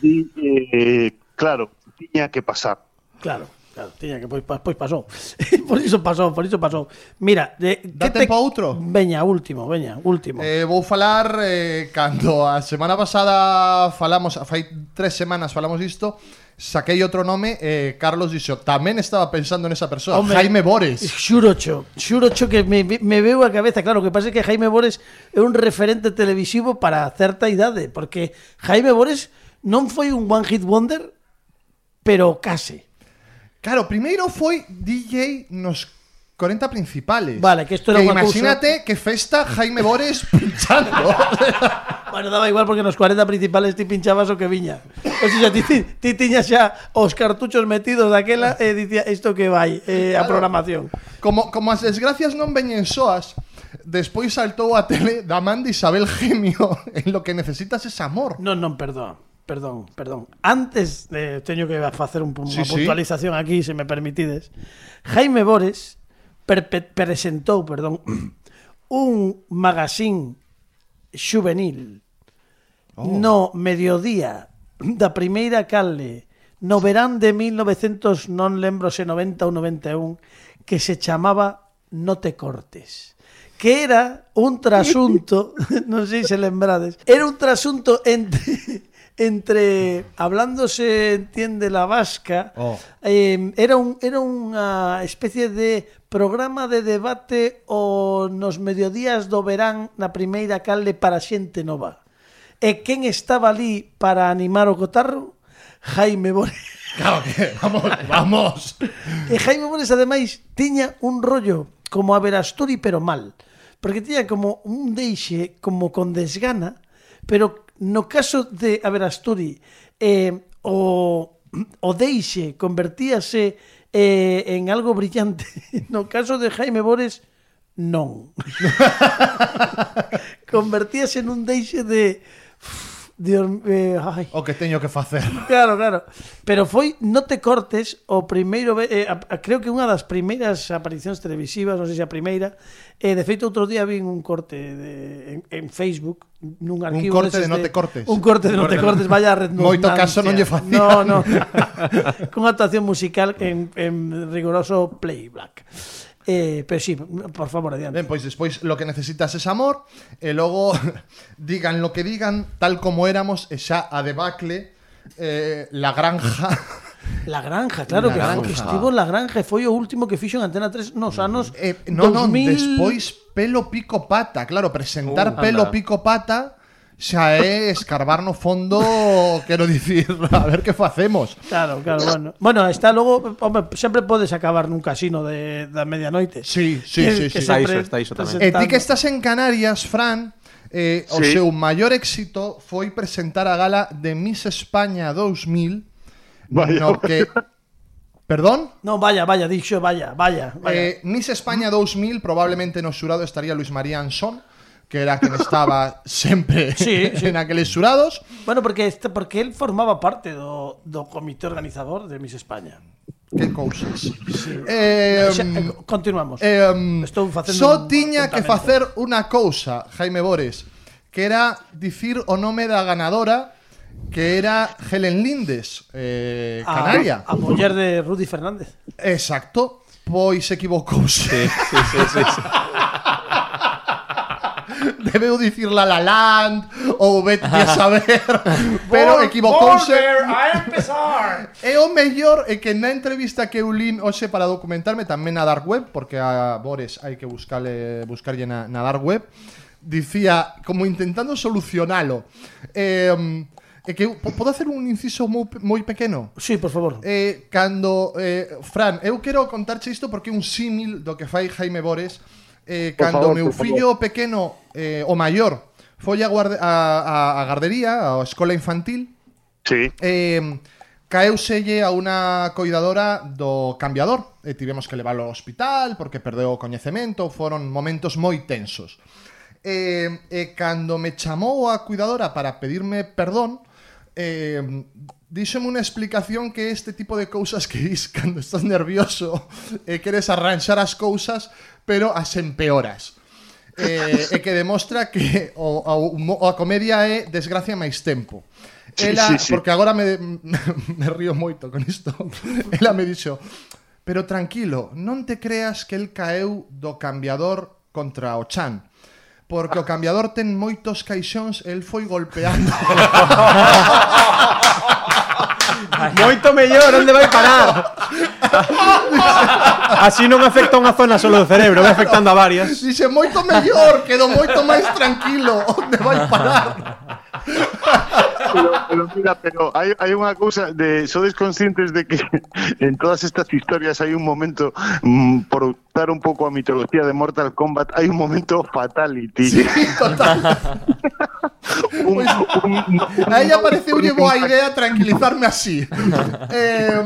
di, eh, claro, tiña que pasar. Claro. Claro, tiña que pois, pois pasou. por iso pasou, por iso pasou. Mira, de, Dá tempo te... outro? Veña, último, veña, último. Eh, vou falar eh, cando a semana pasada falamos, fai tres semanas falamos isto, saquei outro nome, eh, Carlos dixo, tamén estaba pensando nesa persoa, Home, Jaime Bores. Xurocho, xurocho que me, me veo a cabeza Claro, que pasa que Jaime Bores é un referente televisivo para certa idade Porque Jaime Bores non foi un one hit wonder Pero case Claro, primeiro foi DJ nos 40 principales. Vale, que esto era que imagínate que festa Jaime Bores pinchando. bueno, daba igual porque nos 40 principales ti pinchabas o que viña. O sea, ti, ti, ti tiñas xa os cartuchos metidos daquela e eh, dicía isto que vai eh, a programación. Como, como as desgracias non veñen soas, despois saltou a tele da man de Isabel Gemio en lo que necesitas es amor. Non, non, perdón. Perdón, perdón. Antes eh, teño que facer un, unha sí, puntualización sí. aquí, se me permitides. Jaime Bores presentou, perdón, un magazín juvenil Oh. No mediodía da primeira calle no verán de 1900, non lembro se 90 ou 91, que se chamaba No te cortes que era un trasunto, non sei se lembrades, era un trasunto entre entre hablando se entiende la vasca, oh. eh, era un era unha especie de programa de debate o nos mediodías do verán na primeira calle para xente nova. E quen estaba ali para animar o cotarro? Jaime Bores. Claro que, vamos, vamos. e Jaime Bores, ademais, tiña un rollo como a Verasturi, pero mal. Porque tiña como un deixe como con desgana, pero no caso de a Verasturi, eh, o, o deixe convertíase eh, en algo brillante. No caso de Jaime Bores, non. convertíase en un deixe de Dios, eh, ai. O que teño que facer. Claro, claro. Pero foi No te cortes o primeiro eh, a, a, creo que unha das primeiras aparicións televisivas, non sei se a primeira. Eh, de feito outro día vin un corte de, en, en Facebook nun arquivo un corte de, de No te cortes. Un corte de No te cortes, vaya redundancia. Moito caso non lle facía. No, no. Con actuación musical en, en rigoroso playback. Eh, pero sí, por favor, adiante. Ben, pois despois lo que necesitas es amor e logo digan lo que digan tal como éramos e xa a debacle eh, la granja La Granja, claro, La que, Granja. que estivo en La Granja foi o último que fixo en Antena 3 nos anos eh, non, 2000. despois pelo pico pata claro, presentar Uh, pelo anda. pico pata xa é escarbar no fondo, quero dicir, a ver que facemos. Claro, claro, bueno. Bueno, está logo, home, sempre podes acabar nun casino de, da medianoite. Sí, sí, que, sí, que sí. Está iso, está iso tamén. E ti que estás en Canarias, Fran, eh, sí. o seu maior éxito foi presentar a gala de Miss España 2000, vaya, no que Perdón? No, vaya, vaya, dixo, vaya, vaya. vaya. Eh, Miss España 2000 probablemente no xurado estaría Luis María Ansón, que era quen estaba sempre sí, sí. en aqueles xurados. Bueno, porque este, porque él formaba parte do, do comité organizador de Miss España. Que cousas. Sí. Eh, Xa, eh, continuamos. Eh, Estou facendo Só tiña que facer unha cousa, Jaime Bores, que era dicir o nome da ganadora que era Helen Lindes, eh, Canaria. A, a muller de Rudy Fernández. Exacto. Pois equivocouse. Sí, sí, sí, sí, sí. debeu dicir La La Land ou vete a saber, pero equivocouse. e o mellor é que na entrevista que eu lin hoxe para documentarme tamén na dark web, porque a Bores hai que buscarle buscarlle na, na dark web, dicía como intentando solucionalo. Eh, É que eu podo hacer un inciso moi, moi pequeno? Sí, por favor. Eh, cando, eh, Fran, eu quero contarche isto porque é un símil do que fai Jaime Bores eh, por cando favor, meu fillo pequeno eh, o maior foi a, guarde, a, a, a gardería, a escola infantil, sí. eh, caeuselle a unha coidadora do cambiador e tivemos que leválo ao hospital porque perdeu o coñecemento, foron momentos moi tensos. E, e cando me chamou a cuidadora para pedirme perdón, eh, díxome unha explicación que este tipo de cousas que dis cando estás nervioso e eh, queres arranxar as cousas, pero as empeoras. Eh, e que demostra que o, a, o, a comedia é desgracia máis tempo. Ela, sí, sí, sí. porque agora me, me río moito con isto, ela me dixo, pero tranquilo, non te creas que el caeu do cambiador contra o Chan porque o cambiador ten moitos caixóns, el foi golpeando. Moito mellor, onde vai parar? Así non afecta unha zona solo do cerebro, vai afectando a varias. Dixe, moito mellor, quedo moito máis tranquilo. Onde vai parar? Pero, pero mira, pero hai, hai unha cousa de sodes conscientes de que en todas estas historias hai un momento mm, por dar un pouco a mitología de Mortal Kombat, hai un momento fatality. Sí, total. un, un, un, a ella pareceulle boa idea tranquilizarme así. eh,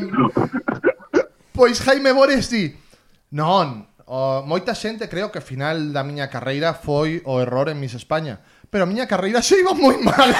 pois Jaime Bores di, non, o, moita xente creo que final da miña carreira foi o error en Miss España, pero a miña carreira se iba moi mal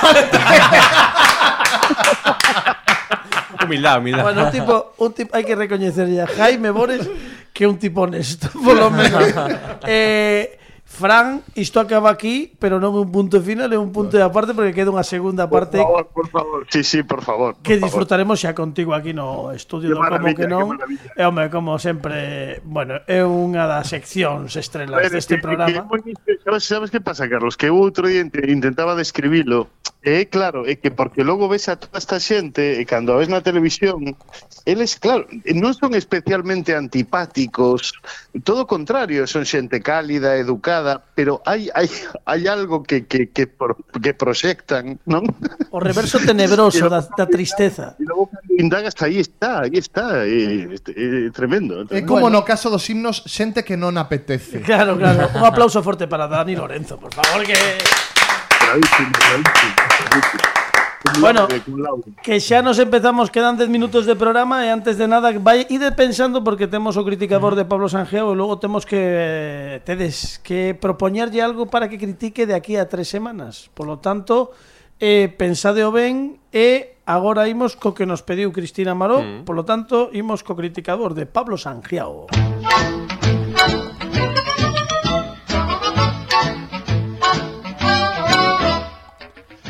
Humildad, humildad. Bueno, un tipo, un tipo, hai que recoñecer ya Jaime Bores que é un tipo honesto, polo menos. eh, Fran, isto acaba aquí, pero non un punto final, é un punto de aparte porque queda unha segunda parte. Por favor, por favor. Sí, sí, por favor. Por que disfrutaremos xa contigo aquí no estudio do como que non. E home, como sempre, bueno, é unha das seccións estrelas deste programa. Que, que, que, sabes que pasa, Carlos, que outro día intentaba describilo É claro, é que porque logo ves a toda esta xente e eh, cando a ves na televisión, eles claro, eh, non son especialmente antipáticos, todo o contrario, son xente cálida, educada, pero hai hai hai algo que que que pro, que proxectan, non? O reverso tenebroso da, da tristeza. E logo cando indagas aí está, aí está, é, é, é tremendo. É como bueno. no caso dos himnos, xente que non apetece. Claro, claro. Un aplauso forte para Dani Lorenzo, por favor, que bravísimo, bravísimo. Bueno, que xa nos empezamos Quedan 10 minutos de programa E antes de nada, vai ide pensando Porque temos o criticador de Pablo Sanjeo E logo temos que eh, Tedes que propoñerlle algo para que critique De aquí a tres semanas Por lo tanto, eh, pensade o ben E agora imos co que nos pediu Cristina Maró mm. Por lo tanto, imos co criticador de Pablo Sanjeo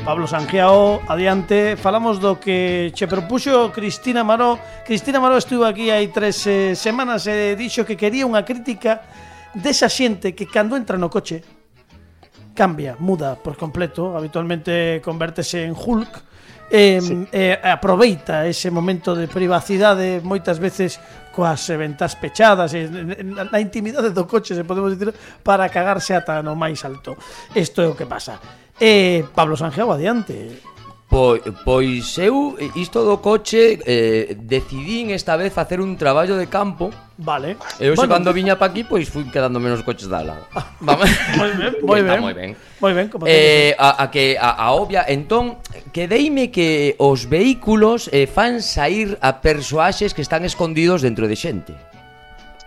Pablo Sanjiao, adiante. Falamos do que che propuxo Cristina Maró. Cristina Maró estuvo aquí hai tres eh, semanas e eh, dixo que quería unha crítica desa xente que cando entra no coche cambia, muda por completo. Habitualmente convértese en Hulk. Eh, sí. eh, aproveita ese momento de privacidade moitas veces coas ventas pechadas e na intimidade do coche se podemos dicir para cagarse ata no máis alto. Isto é o que pasa eh, Pablo Sanjeo, adiante. Pois, pois eu isto do coche eh, decidín esta vez facer un traballo de campo Vale E hoxe bueno, cando viña pa aquí pois fui quedando menos coches da lado ah, Vamos. moi ben, moi ben. moi ben Moi ben, como eh, a, a que a, a obvia Entón, quedeime que os vehículos eh, fan sair a persoaxes que están escondidos dentro de xente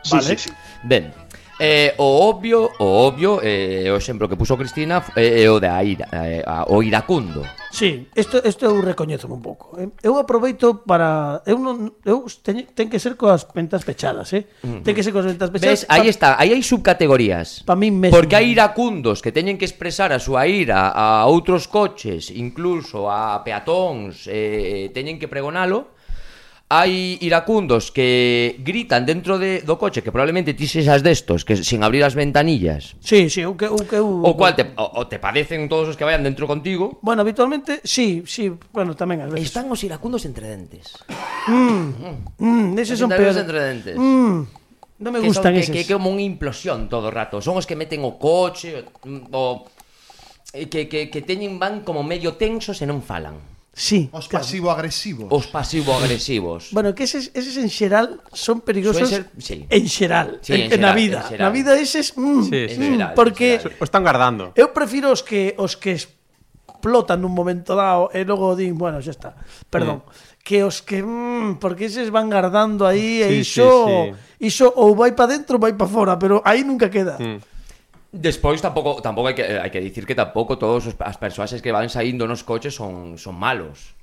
Vale sí, sí. Ben, Eh, o obvio, o obvio, eh, o exemplo que puso Cristina eh, é eh, o de ira, eh, a, o iracundo. Sí, isto isto eu recoñezo un pouco. Eh? Eu aproveito para eu non eu teño, ten que ser coas ventas pechadas, eh? Mm. Ten que ser coas ventas pechadas. Ves, pa... aí está, aí hai subcategorías. Pa min mesmo. Porque hai iracundos que teñen que expresar a súa ira a outros coches, incluso a peatóns, eh, eh teñen que pregonalo hai iracundos que gritan dentro de, do coche que probablemente ti sexas destos que sin abrir as ventanillas. Sí, sí, o que o que o, o cual te o, o te padecen todos os que vayan dentro contigo. Bueno, habitualmente sí, sí, bueno, tamén ás veces. Están os iracundos entre dentes. Mm. Mm, eses son peores entre dentes. Mm. Non me que gustan son, eses. Que, que, como unha implosión todo o rato. Son os que meten o coche o, o que, que, que teñen van como medio tensos e non falan. Sí, os claro. pasivo agresivos. Os pasivo agresivos. Bueno, que eses, eses en xeral son perigosos ser, sí. en xeral, sí, en, en, en xeral, na vida. En xeral. na vida eses mm, sí, mm, sí. En xeral, porque xeral. o están guardando. Eu prefiro os que os que explotan nun momento dado e logo din, bueno, xa está. Perdón. Mm. Que os que mm, porque eses van guardando aí sí, e iso sí, sí. iso ou vai para dentro ou vai para fora, pero aí nunca queda. Mm. Despois tampouco tampouco hai que eh, hai que dicir que tampouco todos os, as persoaxes que van saindo nos coches son son malos.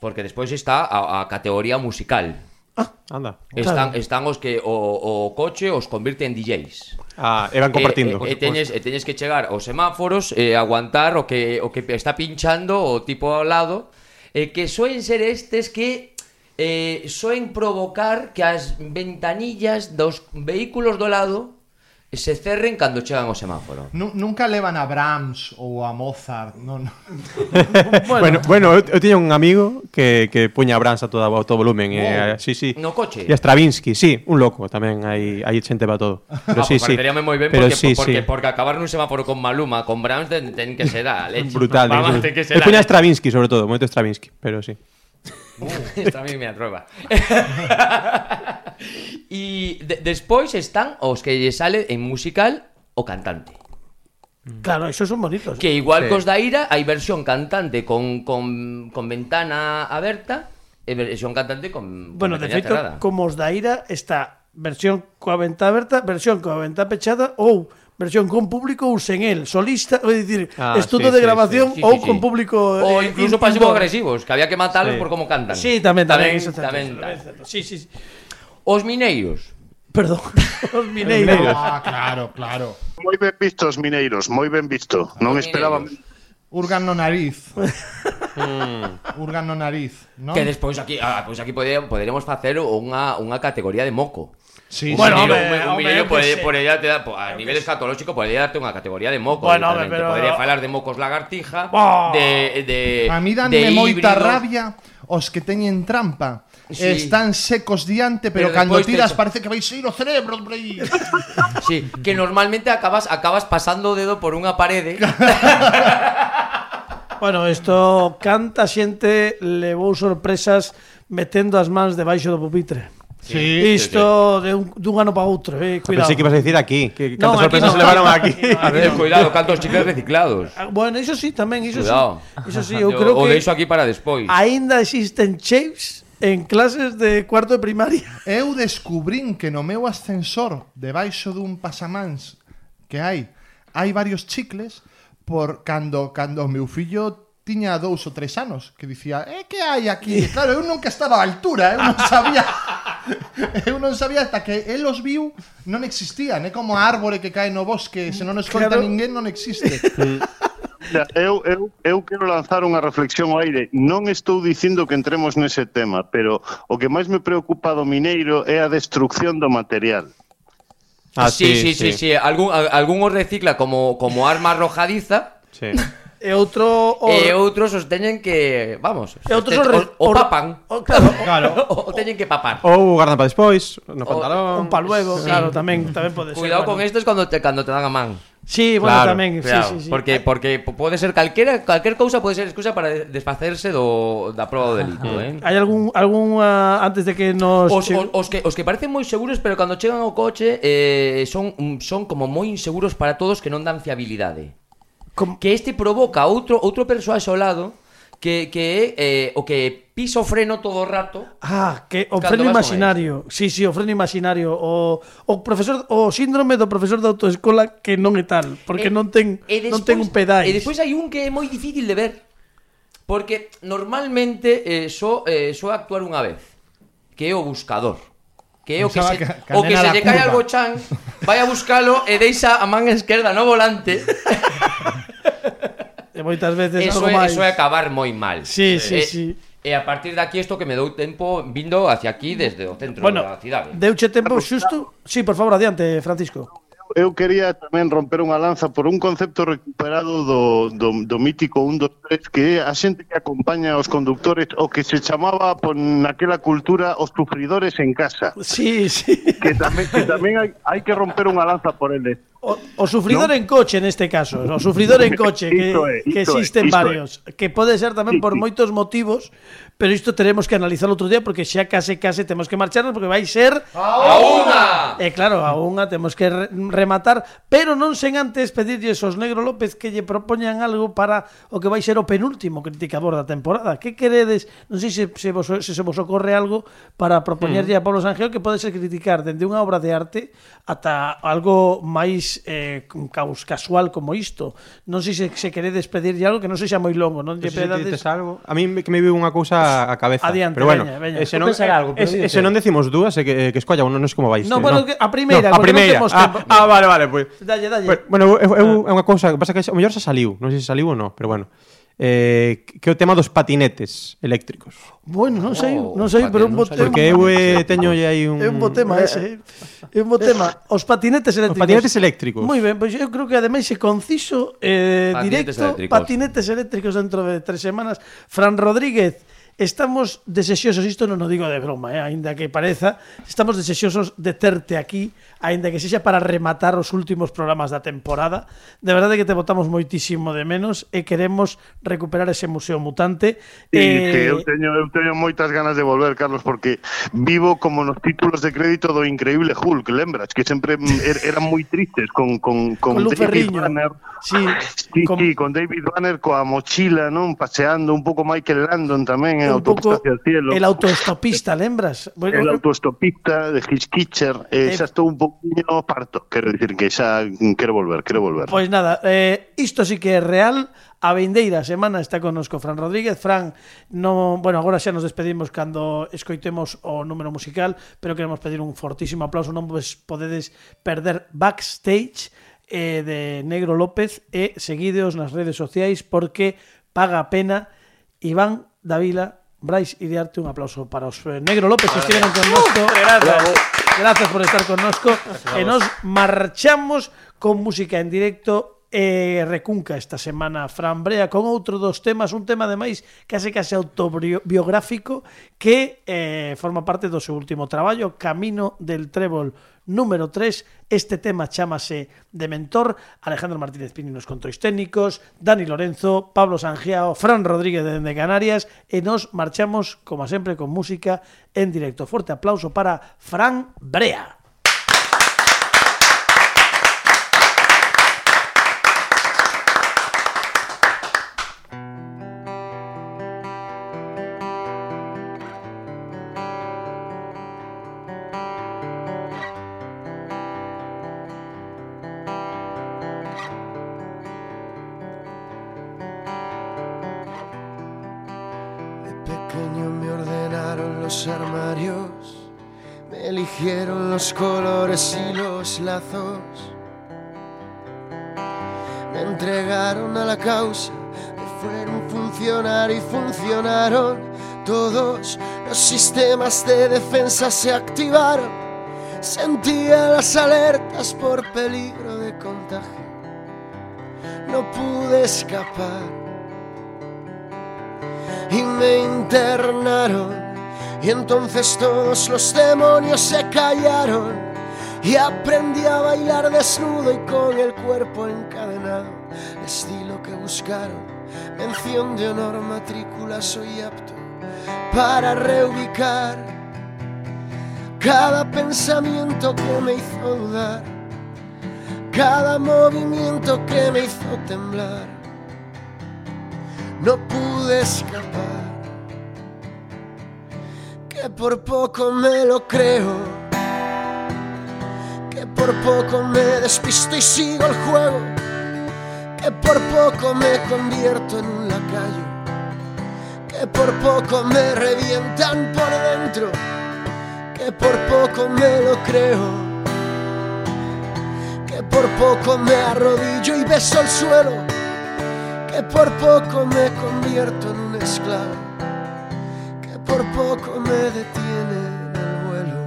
Porque despois está a, a categoría musical. Ah, anda. Están claro. están os que o, o coche os convirte en DJs. Ah, e van compartindo. E, e, e teñes e teñes que chegar aos semáforos e aguantar o que o que está pinchando o tipo ao lado e que soen ser estes que eh, soen provocar que as ventanillas dos vehículos do lado se cerren cando chegan ao semáforo. Nu- nunca levan a Brahms ou a Mozart. Non, non. Bueno, bueno, eu, eu tiña un amigo que, que puña Brahms a todo, a todo volumen. Oh, e, sí, sí. no coche? E a Stravinsky, sí, un loco tamén, hai, hai xente para todo. Pero ah, sí, pues sí. pareceríame moi ben Pero porque, sí, porque, sí. porque acabar nun semáforo con Maluma, con Brahms, ten, ten que ser a leche. Brutal. Vamos, ten que ser puña leche. Stravinsky, sobre todo, moito Stravinsky, pero sí. Esta a mí me atrueba. e de, despois están os que lle sale en musical o cantante. Claro, esos son bonitos. Que igual sí. cos da ira hai versión cantante con, con, con ventana aberta e versión cantante con, con Bueno, de feito, cerrada. como os da ira está versión coa ventana aberta, versión coa ventana pechada ou oh, versión con público ou sen el, solista, é dicir, ah, estudo sí, de grabación sí, sí, sí, ou sí, con público o eh, incluso pasivo agresivos, que había que matalos sí. por como cantan. Sí, tamén, tamén, tamén, tamén, tamén. Sí, sí, sí. Os mineiros. Perdón, os mineiros. ah, claro, claro. Moi ben vistos os mineiros, moi ben visto. Non esperaba Urgan no nariz. mm. Urgan no nariz, ¿no? Que despois aquí, ah, pois aquí poderemos facer unha unha categoría de moco. Sí, bueno, sí, hombre, un, un hombre, millón por, por ella te da, a nivel escatológico podría darte una categoría de mocos. Bueno, hombre, pero... Podría falar de mocos lagartija, oh. de, de, A mí danme moita rabia os que teñen trampa. Sí. Están secos diante, pero, pero cando tiras te... parece que vais a ir o cerebro, aí. Sí, que normalmente acabas acabas pasando o dedo por unha parede. bueno, isto canta xente levou sorpresas metendo as mans debaixo do pupitre. Sí, Isto sí, de un, dun ano para outro, eh, cuidado. Pensei que ibas a decir aquí, que cantas no, sorpresas no, levaron aquí. A ver, cuidado, cantos chicles reciclados. Ah, bueno, iso sí tamén, iso cuidado. sí. Iso sí, eu creo que O deixo aquí para despois. Aínda existen chefs en clases de cuarto de primaria. Eu descubrín que no meu ascensor, debaixo dun pasamans que hai, hai varios chicles por cando cando o meu fillo tiña dous ou tres anos que dicía, eh, que hai aquí? Claro, eu nunca estaba á altura, eu non sabía eu non sabía hasta que el os viu non existían, é como a árbore que cae no bosque, se non os conta claro. ninguén non existe. Mira, eu, eu, eu quero lanzar unha reflexión ao aire. Non estou dicindo que entremos nese tema, pero o que máis me preocupa do mineiro é a destrucción do material. Ah, sí, sí, sí, sí, sí. Algún, algún os recicla como, como arma arrojadiza, Sí. E outro... O... E outros os teñen que, vamos, e outros o, re... o, o papan. O, claro, claro. O, o teñen que papar. Ou guardan para despois, no pantalón. Un pa luego, sí. claro, tamén, tamén pode ser. Cuidado bueno. con estes cando te cando te dan a man. Sí, bueno, claro, tamén, claro, sí, sí, sí. Porque porque pode ser calquera, calquer cousa pode ser excusa para desfacerse do da proba do delito, eh. Hai algún algún uh, antes de que nos os, che... os, os que os que parecen moi seguros, pero cando chegan ao coche eh, son son como moi inseguros para todos que non dan fiabilidade. Com... que este provoca outro outro persoaxe ao lado que que é eh, o que pisa o freno todo o rato. Ah, que o freno imaginario. Sí, sí, o freno imaginario, o o profesor o síndrome do profesor de autoescola que non é tal, porque eh, e, non ten e despois, non ten un pedais. E despois hai un que é moi difícil de ver. Porque normalmente eh, só eh, só actuar unha vez, que é o buscador. Que é o que, se, o que se lle cae algo chan, vai a buscalo e deixa a man esquerda no volante Que moitas veces eso é, máis... eso é acabar moi mal. Sí, eh, sí, eh, sí. E a partir daqui isto que me dou tempo vindo hacia aquí desde o centro bueno, da cidade. Deuche tempo xusto. Sí, por favor, adiante, Francisco eu quería tamén romper unha lanza por un concepto recuperado do, do, do mítico 1, 2, 3 que é a xente que acompaña os conductores o que se chamaba por naquela cultura os sufridores en casa sí, sí. que tamén, que tamén hai, hai que romper unha lanza por eles O, o sufridor ¿no? en coche neste caso, o sufridor en coche que, isto é, isto que existen é, varios, é. que pode ser tamén sí, por sí. moitos motivos, pero isto teremos que analizar outro día porque xa case case temos que marcharnos porque vai ser a unha. E claro, a unha temos que rematar, pero non sen antes pedirlles aos Negro López que lle propoñan algo para o que vai ser o penúltimo criticador da temporada. Que queredes? Non sei se se vos, se, se vos ocorre algo para propoñerlle mm. a Pablo Sangeo que pode ser criticar dende unha obra de arte ata algo máis eh, caos casual como isto. Non sei se, se queredes pedirlle algo que non sexa moi longo, non lle pedades... algo. A mí que me viu unha cousa a cabeza. Adiante, pero bueno, veña, veña. Eh, se non, pensar eh, algo, pero eh, se non decimos dúas, eh, que, que escolla uno, non es como vais. No, bueno, que a primeira, no, a primeira. Non ah, tempo. ah, vale, vale, pois. Pues. Dalle, dalle. Bueno, eu, eu, é unha cousa, pasa que o mellor xa saliu, non sei se saliu ou non, pero bueno eh, que é o tema dos patinetes eléctricos. Bueno, non sei, oh, non sei, pero un bo tema. Porque eu eh, teño aí un... É un bo tema ese, eh. é un bo eh, tema. Os patinetes eléctricos. Os patinetes eléctricos. Moi ben, pois pues eu creo que ademais é conciso, eh, patinetes directo, eléctricos. patinetes eléctricos dentro de tres semanas. Fran Rodríguez, Estamos desexosos, isto non o digo de broma, eh, aínda que pareza, estamos desexosos de terte aquí, aínda que sexa para rematar os últimos programas da temporada. De verdade que te botamos moitísimo de menos e queremos recuperar ese museo mutante. E eh... que eu teño, eu teño moitas ganas de volver, Carlos, porque vivo como nos títulos de crédito do increíble Hulk, lembras? Que sempre er, eran moi tristes con, con, con, con David Banner. Sí, sí, con... sí, con David Banner coa mochila, non? Paseando un pouco Michael Landon tamén, eh? Un hacia el cielo. el autoestopista, lembras? Bueno, el autoestopista de Hitchkitcher, eh, Eh, un poquinho parto, quero dicir que mm, quero volver, quero volver. Pois nada, eh, isto sí que é real. A vindeira semana está connosco Fran Rodríguez. Fran, no, bueno, agora xa nos despedimos cando escoitemos o número musical, pero queremos pedir un fortísimo aplauso. Non vos podedes perder backstage eh, de Negro López e seguideos nas redes sociais porque paga a pena Iván Davila Brais Iriarte, un aplauso para os Negro López que estiven con nosco. Gracias. Gracias por estar con nosco. E nos marchamos con música en directo E recunca esta semana Fran Brea con outro dos temas, un tema ademais case case autobiográfico que eh, forma parte do seu último traballo, Camino del Trébol número 3. Este tema chamase De Mentor. Alejandro Martínez Pini nos controis técnicos, Dani Lorenzo, Pablo Sangiao, Fran Rodríguez de Canarias e nos marchamos, como sempre, con música en directo. Forte aplauso para Fran Brea. Los armarios, me eligieron los colores y los lazos, me entregaron a la causa de fueron funcionar y funcionaron. Todos los sistemas de defensa se activaron, sentía las alertas por peligro de contagio, no pude escapar. Y me internaron. Y entonces todos los demonios se callaron y aprendí a bailar desnudo y con el cuerpo encadenado. Les di lo que buscaron, mención de honor, matrícula, soy apto para reubicar cada pensamiento que me hizo dudar, cada movimiento que me hizo temblar no pude escapar. Que por poco me lo creo, que por poco me despisto y sigo el juego, que por poco me convierto en un lacayo, que por poco me revientan por dentro, que por poco me lo creo, que por poco me arrodillo y beso el suelo que por poco me convierto en un esclavo, poco me detiene el vuelo.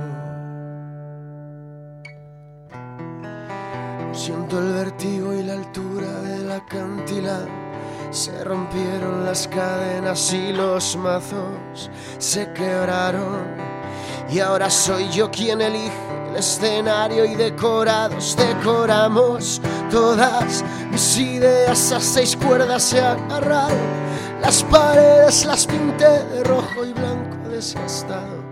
Siento el vertigo y la altura del acantilado. Se rompieron las cadenas y los mazos se quebraron. Y ahora soy yo quien elige el escenario y decorados decoramos todas mis ideas a seis cuerdas se agarraron. Las paredes las pinté de rojo y blanco desgastado,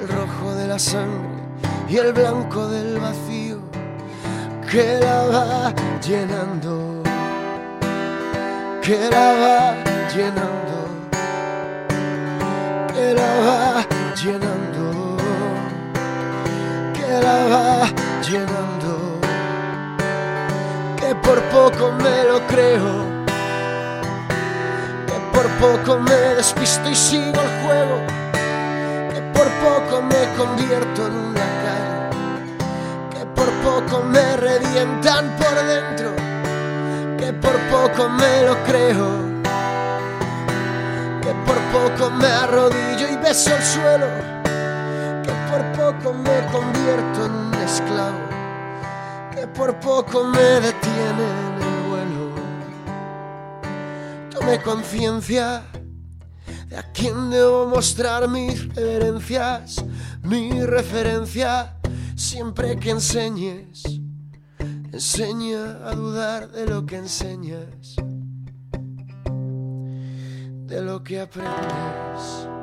el rojo de la sangre y el blanco del vacío que la va llenando, que la va llenando, que la va llenando, que la va llenando, que por poco me lo creo, por poco me despisto y sigo el juego, que por poco me convierto en un lacayo que por poco me revientan por dentro, que por poco me lo creo, que por poco me arrodillo y beso el suelo, que por poco me convierto en un esclavo, que por poco me detienen. Conciencia de a quién debo mostrar mis reverencias, mi referencia. Siempre que enseñes, enseña a dudar de lo que enseñas, de lo que aprendes.